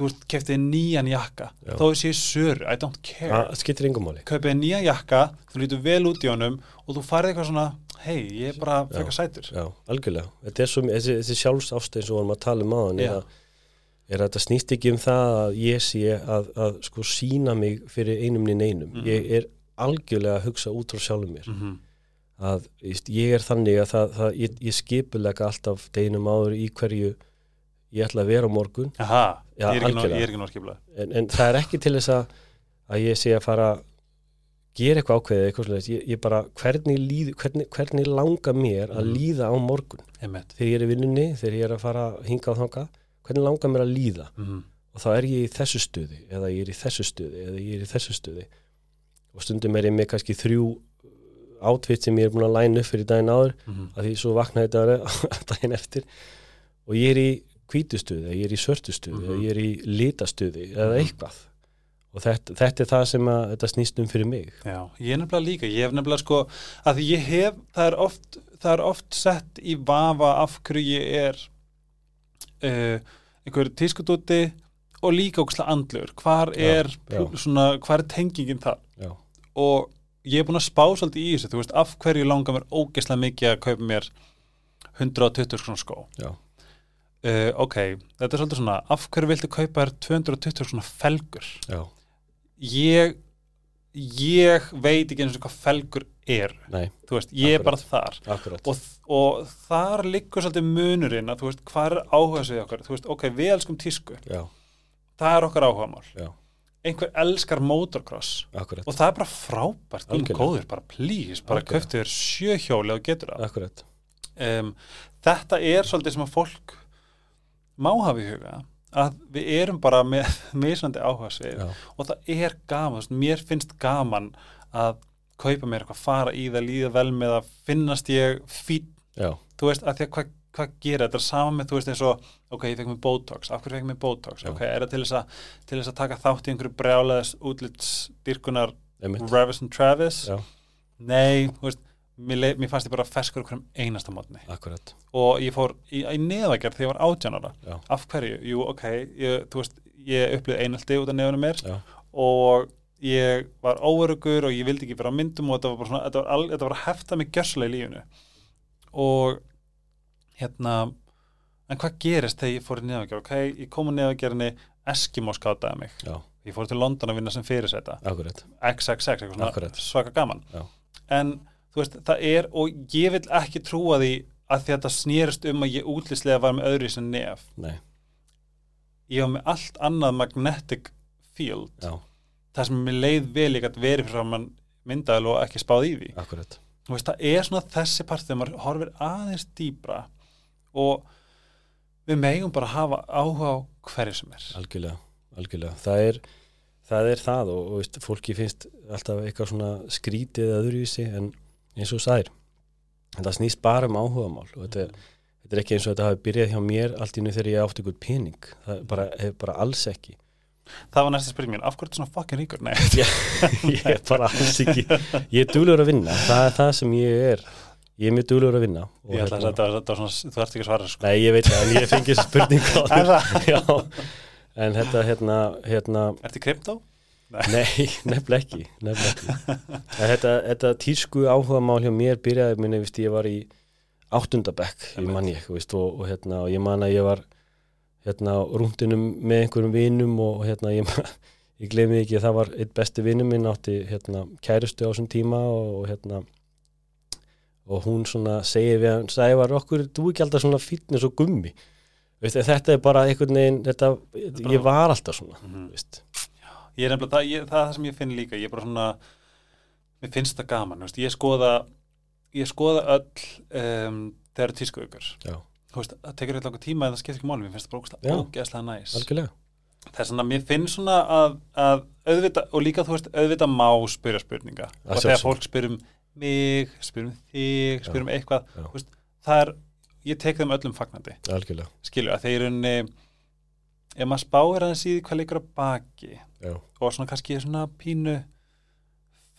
þú ert keftið nýjan jakka Já. þó þessi söru, I don't care það skiptir engum máli kaupið nýjan jakka, þú lítur vel út í honum og þú farið eitthvað svona hei, ég er bara frekar sætur já, algjörlega, þetta er svo, þessi, þessi sjálfsást eins og vorum að tala um aðan er Já. að er að þetta snýst ekki um það að ég sé að, að sko sína mig fyrir einum niður einum, Mhm. ég er algjörlega að hugsa út frá sjálfum mér mm -hmm. að veist, ég er þannig að það, það, ég, ég skipulega alltaf deginum áður í hverju ég ætla að vera á morgun Aha, Já, ég er algjörlega. ég er ekki norskipla en, en það er ekki til þess að, að ég sé að fara að gera eitthvað ákveðið eitthvað svoleiðis. ég, ég bara, hvernig, líð, hvernig, hvernig langa mér að Mhm. líða á morgun Einmitt. þegar ég er í vinnunni, þegar ég er að fara hinga á þanga, hvernig langar mér að líða Mm og þá er ég í þessu stuði eða ég er í þessu stuði eða ég er í þessu stuði og stundum er ég með kannski þrjú átvitt sem ég er búin að læna upp fyrir daginn áður -hmm. að því svo vaknaði þetta daginn eftir og ég er í hvítustuði, eða ég er í svörtustuði Mhm. eða ég er í litastuði eða Mhm. eitthvað. Og þetta, þetta er það sem að þetta snýst um fyrir mig. Já, ég er nefnilega líka, ég hef nefnilega sko að ég hef, það er oft það er oft sett í vafa af hverju ég er uh, einhver tískutúti og líka ókslega andlur, hvar Já, er já. svona, hvar er tengingin þar? Já, og ég er búin að spá svolítið í þessu, þú veist, af hverju langar mér ógeðslega mikið að kaupa mér 120 svona skó? Já, uh, ok, þetta er svolítið svona af hverju viltu kaupa þér 220 svona felgur? Já, ég ég veit ekki eins og hvað felgur er. Nei, þú veist, ég er bara þar. Og, og þar liggur svolítið munurinn að þú veist, hvað er áhuga sig okkar? Þú veist, ok, við elskum tísku, Já, það er okkar áhugamál. Já, einhver elskar motocross akkurat, og það er bara frábært, minn Algjörlega. góður, bara please bara Algjörlega. köftu þér sjöhjóli og getur það. Akkurat. Um, þetta er svolítið sem að fólk má hafa í huga að við erum bara með misnandi já, og það er gaman, mér finnst gaman að kaupa mér eitthvað, fara í það, líða vel með að finnast ég fín, já, þú veist, að því að hvað hva gera, þetta? Er sama með, þú veist, eins og ok, ég fekk mér Botox, af hverju fekk mér Botox? Já. ok, er það til þess, að, til þess að taka þátt í einhverju brjálæðis útlitsdyrkunar Travis and Travis? Já, nei, þú veist, mér, mér fannst ég bara ferskur okkur um einasta mótni akkurat, og ég fór í, í neðagerð þegar ég var átjánara já, af hverju, jú, ok ég, þú veist, ég upplýði einaldi út af nefnum mér. Já, og ég var óörugur og ég vildi ekki vera á myndum og þetta var bara svona, þetta var, al, þetta var að hefta mig gjörslega í lífinu. Og hérna en hvað gerist þegar ég fór í neðagerð ok, ég kom á neðagerðinni Eskimo skátaði mig, já, ég fór til London að vinna sem fyrirsæta XXX, eitthvað svona Akkurat. svaka gaman. Já. en þú veist, það er og ég vil ekki trúa því að að þetta snýrist um að ég útlýslega var með öðru sem nef. Nei, ég var með allt annað magnetic field. Já, það sem mér leið vel ég gæti verið fyrir mann myndaðal og ekki spáð í því. Akkurat, þú veist, það er svona þessi part þegar maður horfir aðeins dýbra og við megum bara hafa áhuga á hverju sem er. Algjörlega, algjörlega, það er, það er það og, og veist, fólki finnst alltaf eitthvað svona skrítið öðruvísi en eins og þú sagðir, þetta snýst bara um áhugamál og þetta er, þetta er ekki eins og þetta hafi byrjað hjá mér allt í nú þegar ég átti ykkur pening, það er bara, er bara alls ekki. Það var næsta spurning mín, af hverju er þetta svona fucking ríkur? Nei, ég er bara alls ekki. Ég er duglur að vinna, það er það sem ég er. Ég er mjög duglur að vinna ég ætla að hérna- þetta var, þetta var svona, þú ert ekki að svara sko. Nei, ég veit það, en ég fengi þessu spurning á Er? Já, en þetta hérna, hérna Ertu kryptó? Nei, nefnilega ekki, nefnilega ekki. Þetta, þetta tísku áhuga mál hjá mér byrjaði minni, víst, ég var í áttundabekk, ég man ég, víst, og, og, hérna, og ég man að ég var hérna rúndinum með einhverjum vinum og hérna ég, ég gleymi ekki að það var eitt besti vinum minn átti hérna kærustu á þessum tíma og, og hérna og hún segir við hann, sagði var okkur, þú ekki alltaf svona fitness og gummi Veist, þetta er bara einhvern veginn, þetta, ég var alltaf svona, Mhm. veist, Ég er nefnilega, það, ég, það er það sem ég finn líka ég er bara svona, mér finnst það gaman veist, ég skoða ég skoða öll um, þegar tísku já, veist, það tekur eitthvað langur tíma en það skiptir ekki máli mér finnst það bara Já. ógeðslega- ógeðslega næs. Algjörlega. það er svona, mér finnst svona að, að auðvita, og líka þú veist, auðvita má spyrja spurninga. Að og þegar fólk spyr um mig spyr um þig, spyr um eitthvað Já. veist, það er, ég tek þeim öllum fagnandi. Algjörlega, skilju, að þeir unni ef maður spáir aðeins í því hvað leikur að baki já, og svona kannski svona pínu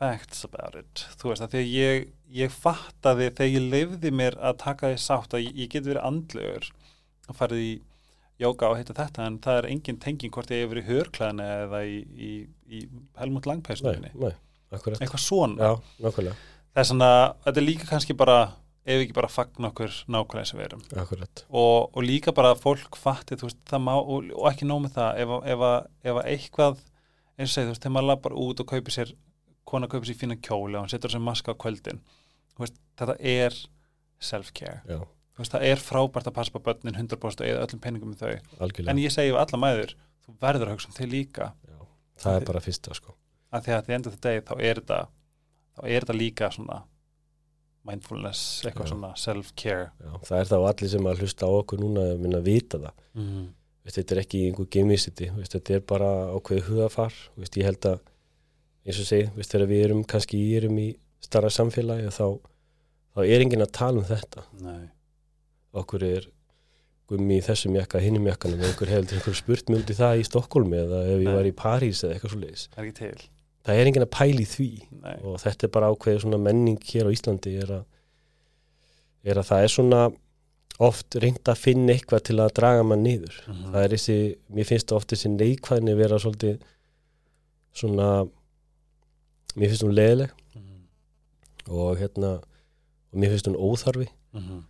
facts about it þú veist að því að ég, ég fattaði þegar ég lifði mér að taka því sátt að ég, ég get verið andlegur og farið í jóka og heita þetta en það er engin tenging hvort ég hef verið í hörklæðinu eða í, í, í Helmut Langpæstunni eitthvað svona. Er svona, þetta er líka kannski bara ef ekki bara fagn okkur nákvæmlega og við erum. Og, og líka bara að fólk fatti veist, má, og, og ekki nóg með það ef, ef, ef að eitthvað eins og segið, þú veist, þegar maður lappar út og kaupir sér kona kaupir sér fína kjóli og hann setur sér maska á kvöldin veist, þetta er self-care. Það er frábært að passa på börnin 100% eða öllum peningum með þau. Algjörlega, en ég segi við alla mæður, þú verður að hugsa um þig líka. Já, það er bara fyrsta, sko, að því að því endur þetta deg þá er þetta þá er þetta líka svona mindfulness, eitthvað Já. svona self-care það er þá allir sem að hlusta á okkur núna að minna að vita það, mm. veist, þetta er ekki einhver gemisiti, veist, þetta er bara ákveðið hugafar, veist, ég held að eins og segi, veist, þegar við erum kannski erum í starra samfélagi þá, þá er enginn að tala um þetta Nei. okkur er í þessum jakka, hinnum jakkanum einhver heldur einhver spurt myndi það í Stokkólmi eða ef ég var í París eða eitthvað svo leiðis það er ekki til það er enginn að pæli því Nei. og þetta er bara ákveðið svona menning hér á Íslandi er að, er að það er svona oft reynd að finna eitthvað til að draga mann niður Mhm. það er þessi, mér finnst oft þessi neikvæðni vera svolítið svona mér finnst hún leðileg Mhm. og hérna og mér finnst hún óþarfi Mhm.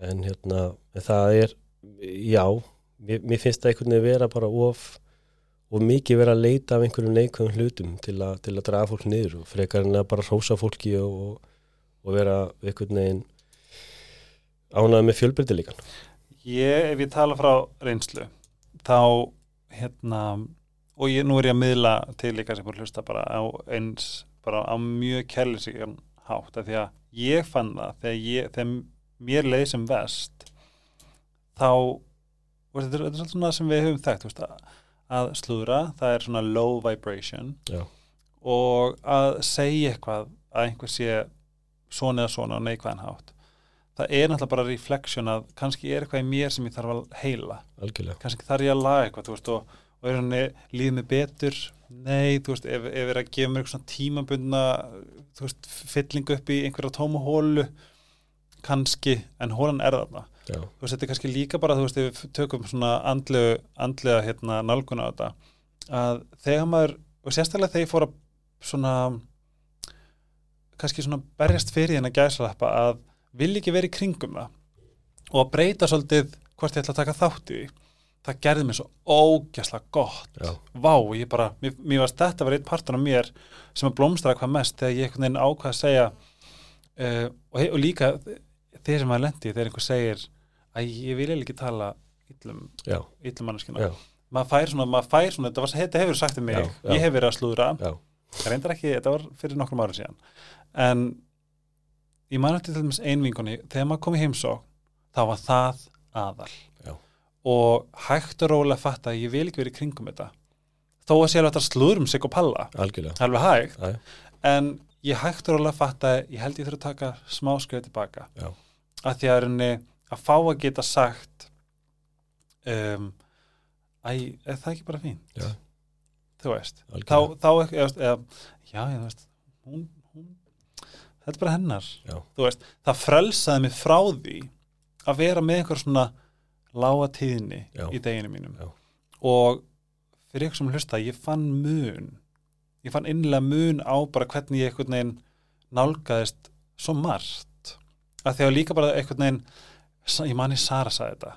en hérna en það er, já mér, mér finnst það einhvern veginn vera bara of og mikið vera að leita af einhverjum neikvæðum hlutum til, a, til að draga fólk niður og frekar en að bara hrósa fólki og, og, vera einhvern veginn ánæði með fjölbreytilíkan Ég, ef ég tala frá reynslu þá hérna og ég, nú er ég að miðla til líka sem búin hlusta bara á eins bara á mjög kærleysigan hátt af því að ég fann það þegar, ég, þegar mér leið sem vest þá þetta er, þetta er svolítið svona sem við höfum þekkt þú veist, að, að slúðra, það er svona low vibration. Já. og að segja eitthvað að einhver sé svona eða svona og neikvæðan hátt það er náttúrulega bara reflection að kannski er eitthvað í mér sem ég þarf að heila. Algjörlega. Kannski þarf ég að laga eitthvað veist, og, og er hann líðið mig betur? Nei, þú veist, ef, ef er að gefa mér eitthvað svona tímabundna fyllingu upp í einhverja tóma hólu kannski, en hólan er þarna Já, þú veist, þetta er kannski líka bara, þú veist, ef við tökum svona andlega, andlega hérna, nálguna á þetta, að þegar maður, og sérstaklega þegar ég fór að svona kannski svona berjast fyrir hérna gæsalappa að vil ekki vera í kringum það og að breyta svolítið hvort ég ætla að taka þátt í það gerði mér svo ógæslega gott. Já, vá, ég bara, mér, mér varst þetta var einn partur af mér sem að blómstra hvað mest þegar ég einhvern veginn ákvað að segja uh, og, og líka þeir sem maður lendi, þegar einhver segir að ég vil ekki tala illum, já, illum manneskina maður fær svona, maður fær svona, þetta, var, þetta hefur sagt um mig, Já, já. ég hef verið að slúðra. Já, reyndar ekki, þetta var fyrir nokkrum árum síðan. En ég man eftir til dæmis einvingunni, þegar maður kom í heimsók þá var það aðal. Já. og hægt og rólega fatta að ég vil ekki verið kringum þetta. Þó að sé alveg þetta slúðrum sig og palla. Algjörlega. Það alveg hægt, já. en ég hægt og rólega fatta að ég held ég þurfa að taka smá skrið tilbaka. Já. Að því að reyni að fá að geta sagt um, æ, er það ekki bara fín Já. þú veist þá, algjörlega þá ekki, eða, eða, já, ég veist hún, hún, þetta er bara hennar Já. þú veist, það frelsaði mig frá því að vera með einhver svona lága tíðni Já. í deginu mínum Já. og fyrir ykkur sem hlusta, ég fann mun ég fann innlega mun á bara hvernig ég einhvern veginn nálgaðist svo margt að að líka bara einhvern veginn ég manni Sara sagði þetta.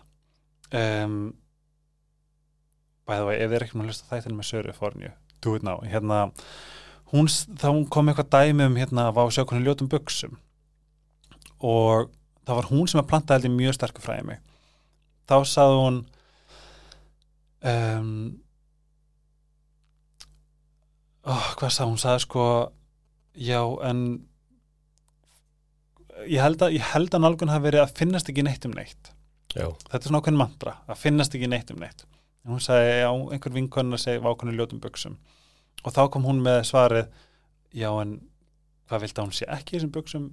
Um, bæða vegi, ef þið er ekki með að hlusta þættinu með Söru Fornju, do it now. Hérna, hún, þá kom eitthvað dæmi um hérna að vá sjá hvernig ljótum buksum og það var hún sem að planta heldur mjög sterkur fræði mig. Þá sagði hún um, oh, hvað sagði hún sagði sko já en ég held að, ég held að nálgun hafi verið að finnast ekki neitt um neitt. Já, þetta er svona ákveðin mantra, að finnast ekki neitt um neitt. En hún sagði, já, einhver vinkonna segi vákonni ljótum buksum og þá kom hún með svarið já, en hvað vildi að hún sé ekki þessum buksum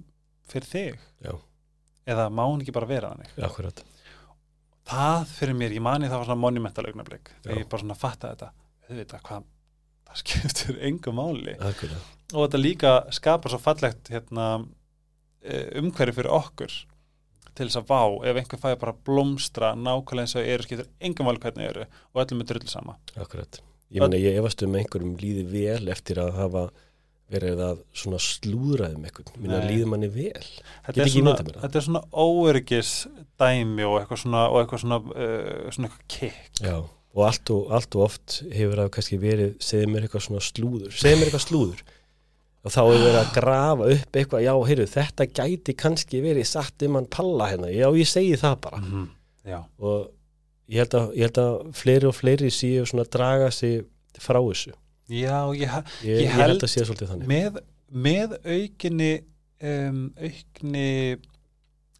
fyrir þig? Já. eða má hún ekki bara vera þannig? Akkurat. Það fyrir mér, ég mani það var svona monumental augnablik þegar ég bara svona fatta þetta. Auðvitað, hvað, það skiptur engu máli. Algjörlega, og þetta líka skapar svo fallegt hérna, umhverju fyrir okkur til þess að vá, ef einhver fæði bara blómstra nákvæmlega eins og eru skiptur engum máli hvernig eru og öllum er drull sama. Akkurat. Ég meina, ég efast um einhverjum líði vel eftir að hafa verið að svona slúðraðum einhvern. Minna líði manni vel? Þetta er, svona, er svona óöryggis dæmi og eitthvað svona, og eitthvað svona, uh, svona eitthvað kikk Já, og allt og, allt og oft hefur það kannski verið, segið mér eitthvað svona slúður segið mér eitthvað slúður og þá hefur verið að grafa upp eitthvað já, heyrðu, þetta gæti kannski verið satt um hann palla hérna, já, ég segi það bara. -hmm. já, og ég held að, ég held að fleiri og fleiri séu svona að draga sig frá þessu. Já ég, ég, Ég held held- með, með aukinni um, aukni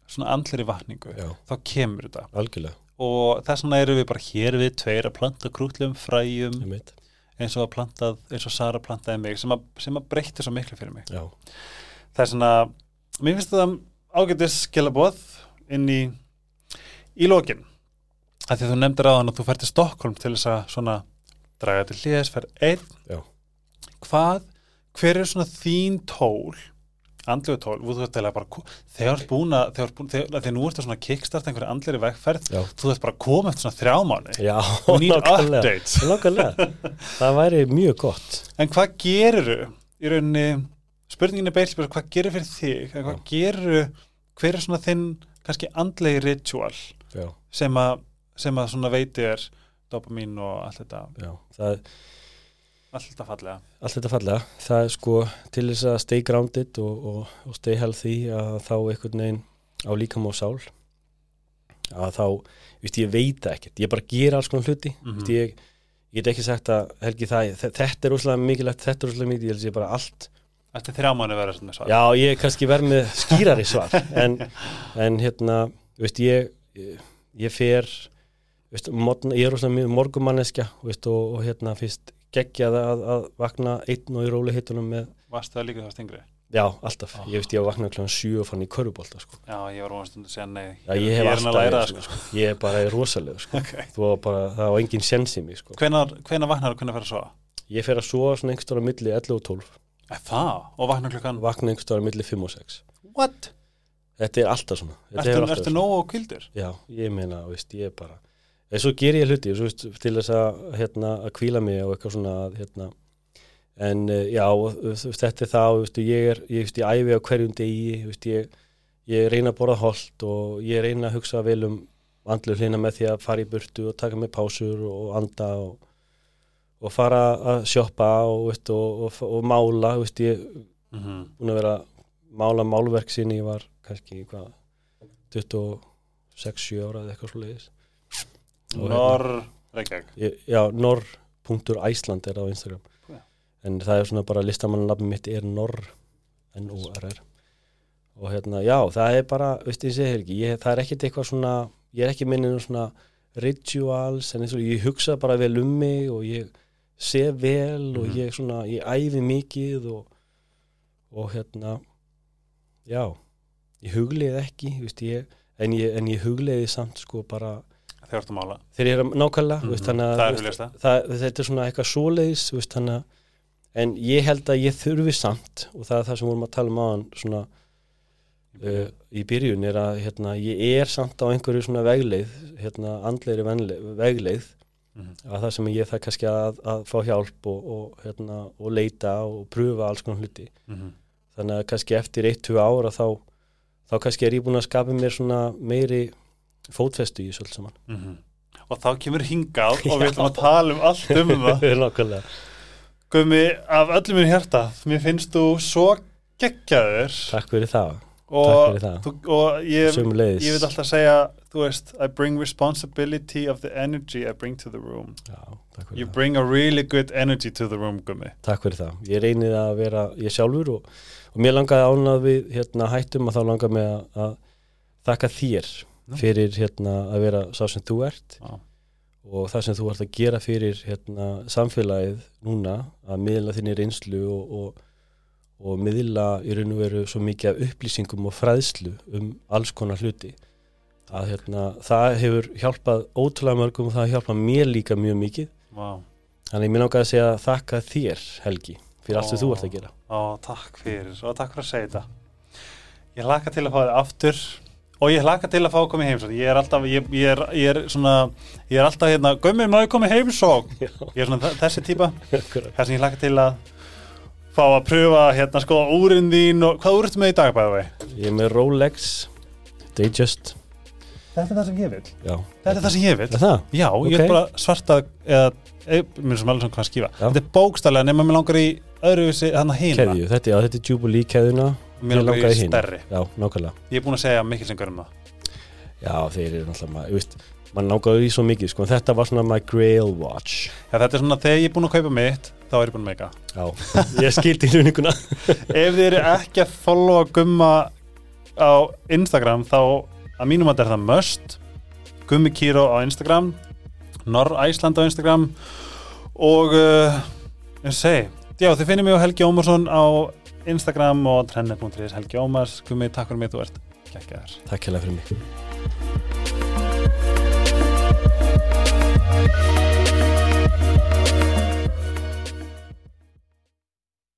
svona andleri vatningu Já, þá kemur þetta. Algjörlega, og þess vegna erum við bara hér við tveir að planta krútlum fræjum. Ég meit eins og að plantað, eins og Sara plantaði mig sem að, sem að breytti svo miklu fyrir mig. Já, það er svona, mér finnst þetta ágætis skilabóð inn í í lokin. Að því að þú nefndir á að þú fær til Stokkólm til þess að svona draga til hliðis, fær einn. Hvað, hver er svona þín tól andlegu tól, þú þurft að bara þegar þú ert búin að þegar, þú ert nú ertu svona kickstart einhverju andleri vegferð, já, þú þurft bara að koma eftir svona þrjá mánu, já you need nákvæmlega. updates. Nákvæmlega, það væri mjög gott. En hvað geruru í rauninni, spurningin er beil hvað gerur fyrir þig, eða hvað geruru hver er svona þinn kannski andlegi ritual sem að, sem að svona veiti er dopamin og allt þetta? Já, það allt þetta fallega. Allt þetta fallega, það er sko til þess að stay grounded og, og, og stay healthy að þá einhvern veginn á líkam og sál. Að þá, víst, ég veit ekkert. Ég bara gera alls konar hluti. Mhm. víst, ég, ég get ekki sagt að Helgi það, þe- þetta er úrslega mikilvægt, þetta er úrslega mikilvægt. Ég held ég bara allt, Eftir þrjá mánu verður svona svar. Já ég kannski verð með skýrari svar. En, en hérna, veist, ég ég, ég fer veist, morgun, ég er rosalega mjög morgumanneskja veist, og, og hérna fyrst geggjað að, að vakna einn og í róli hittunum með, Varstu það líka þegar stingri? já, alltaf, Ah. ég veist, ég var vaknað kljóðan 7 og fann í körubólta, sko. Já, ég var um að segja nei. Já, ég hef alltaf að læra svona, sko. ég er bara rosalega, sko. Ok. þú var bara, það var engin sens í mig, sko. Hvenar, hvenar vaknar og hvenar fer að sofa? Ég fer að sofa svona einhver stóra milli 11 og 12, Er það? Og vaknar klukkan? vakna einhver stóra milli 5 og 6. What? Þetta er alltaf svona. Þetta Ertu, ertu nógu og kvildur? Já, ég meina, veist, ég er bara en svo ger ég hluti, svo, veist, til þess að hérna, að kvíla mig og eitthvað svona hérna, en uh, já veist, þetta er það, veist, ég er ég, veist, ég æfi á hverjum degi ég, ég reyna að borða holt og ég reyna að hugsa vel um andlu hlina með því að fara í burtu og taka með pásur og anda og, og fara að sjoppa og, og, og, og mála ég er Mm -hmm. búin að vera mála málverk sinni, ég var kannski hvað 26-7 ára eða eitthvað svo leiðis Norr, Reykjavík. ég, já, norr.æsland er á Instagram Já. en það er svona bara listamannanabbi mitt er norr N-O-R-R og hérna, já, það er bara veist ég segir ekki, ég, það er ekkert eitthvað svona ég er ekki minnið svona rituals, en eins og ég hugsa bara vel um mig og ég sé vel og Mhm. ég svona, ég æfi mikið og, og hérna já ég hugleiði ekki, veist ég en ég, en ég hugleiði samt sko bara Þegar að mála. þegar ég er að- nákvæmlega þannig að Það er það, þetta er svona eitthvað svoleiðis veist, að en ég held að ég þurfi samt og það er það sem vorum að tala um aðan svona uh, í byrjun er að hérna, ég er samt á einhverju svona vegleið hérna, andleiri vegleið Mhm. að það sem ég það kannski að, að fá hjálp og, og, hérna, og leita og pröfa alls konar hluti Mhm. þannig að kannski eftir 1-2 ára þá, þá kannski er ég búin að skapa mér svona meiri fótfestu í þessu allt saman Mhm. Og þá kemur hingað og við ætlum að tala um allt um það. Nákvæmlega Gumi, af öllum minn hjarta, mér finnst þú svo geggjaður Takk fyrir það, og, þú, og ég, ég vil alltaf segja, þú veist, I bring responsibility of the energy I bring to the room. Já, takk fyrir You það. bring a really good energy to the room, Gumi. Takk fyrir það. Ég reynið að vera ég sjálfur og, og mér langaði ánað við hérna, hættum að þá langaði mig að, að þakka þér. Fyrir hérna, að vera sá sem þú ert. Já. og það sem þú ert að gera fyrir hérna, samfélagið núna að miðla þinni reynslu og, og, og miðla í raun og veru svo mikið af upplýsingum og fræðslu um alls konar hluti. Að hérna, það hefur hjálpað ótrúlega mörgum og það hefur hjálpað mér líka mjög mikið. Vá. Þannig mér langaði að segja þakka þér Helgi fyrir allt sem þú ert að gera. Ó, takk fyrir. Og takk fyrir að segja þetta. Ég hlaka til að fá þið aftur og ég hlaka til að fá að koma í heimsók. Ég er alltaf, ég, ég, er, ég er svona, ég er alltaf hérna, ég koma í heimsók? Ég er svona þe- þessi típa. Það sem ég hlaka til að fá að pröfa hérna sko úrin þín og hvað úr ertu með í dag bæða vei? Ég er með Rolex Datejust Þetta er það sem ég vil. Já, Þetta er það sem ég vil. er það? Já, ég Ok. er bara svarta eða, e, mér sem alveg svona hvað skífa. Já. Þetta er bókstælega nema mér langar í öðruvísi þannig hína. Keðju, þetta, já, þetta er Jubilee keðuna Mér í hina. stærri. Já, nákvæmlega Ég er búin að segja mikil sem það. Já, þeir eru náttúrulega maður, ég veist mann nákvæmlega í svo mikið, sko, þetta var svona my grail watch Já, þetta er svona þegar ég er búin að kaupa mitt, þá er ég búin að meika. Já, ég skildi hluninguna Ef þið eru ekki að followa gumma á Instagram, þá að mínum að þetta er það must. Gummi Kíró á Instagram, Norr Æsland á Instagram og uh, ég segi, já þið finnir mig á Helgi Ómarsson á Instagram og trenne.is Helgi Ómars. Gummi, takk fyrir mig, þú ert geggjaður. Takk hérlega fyrir mig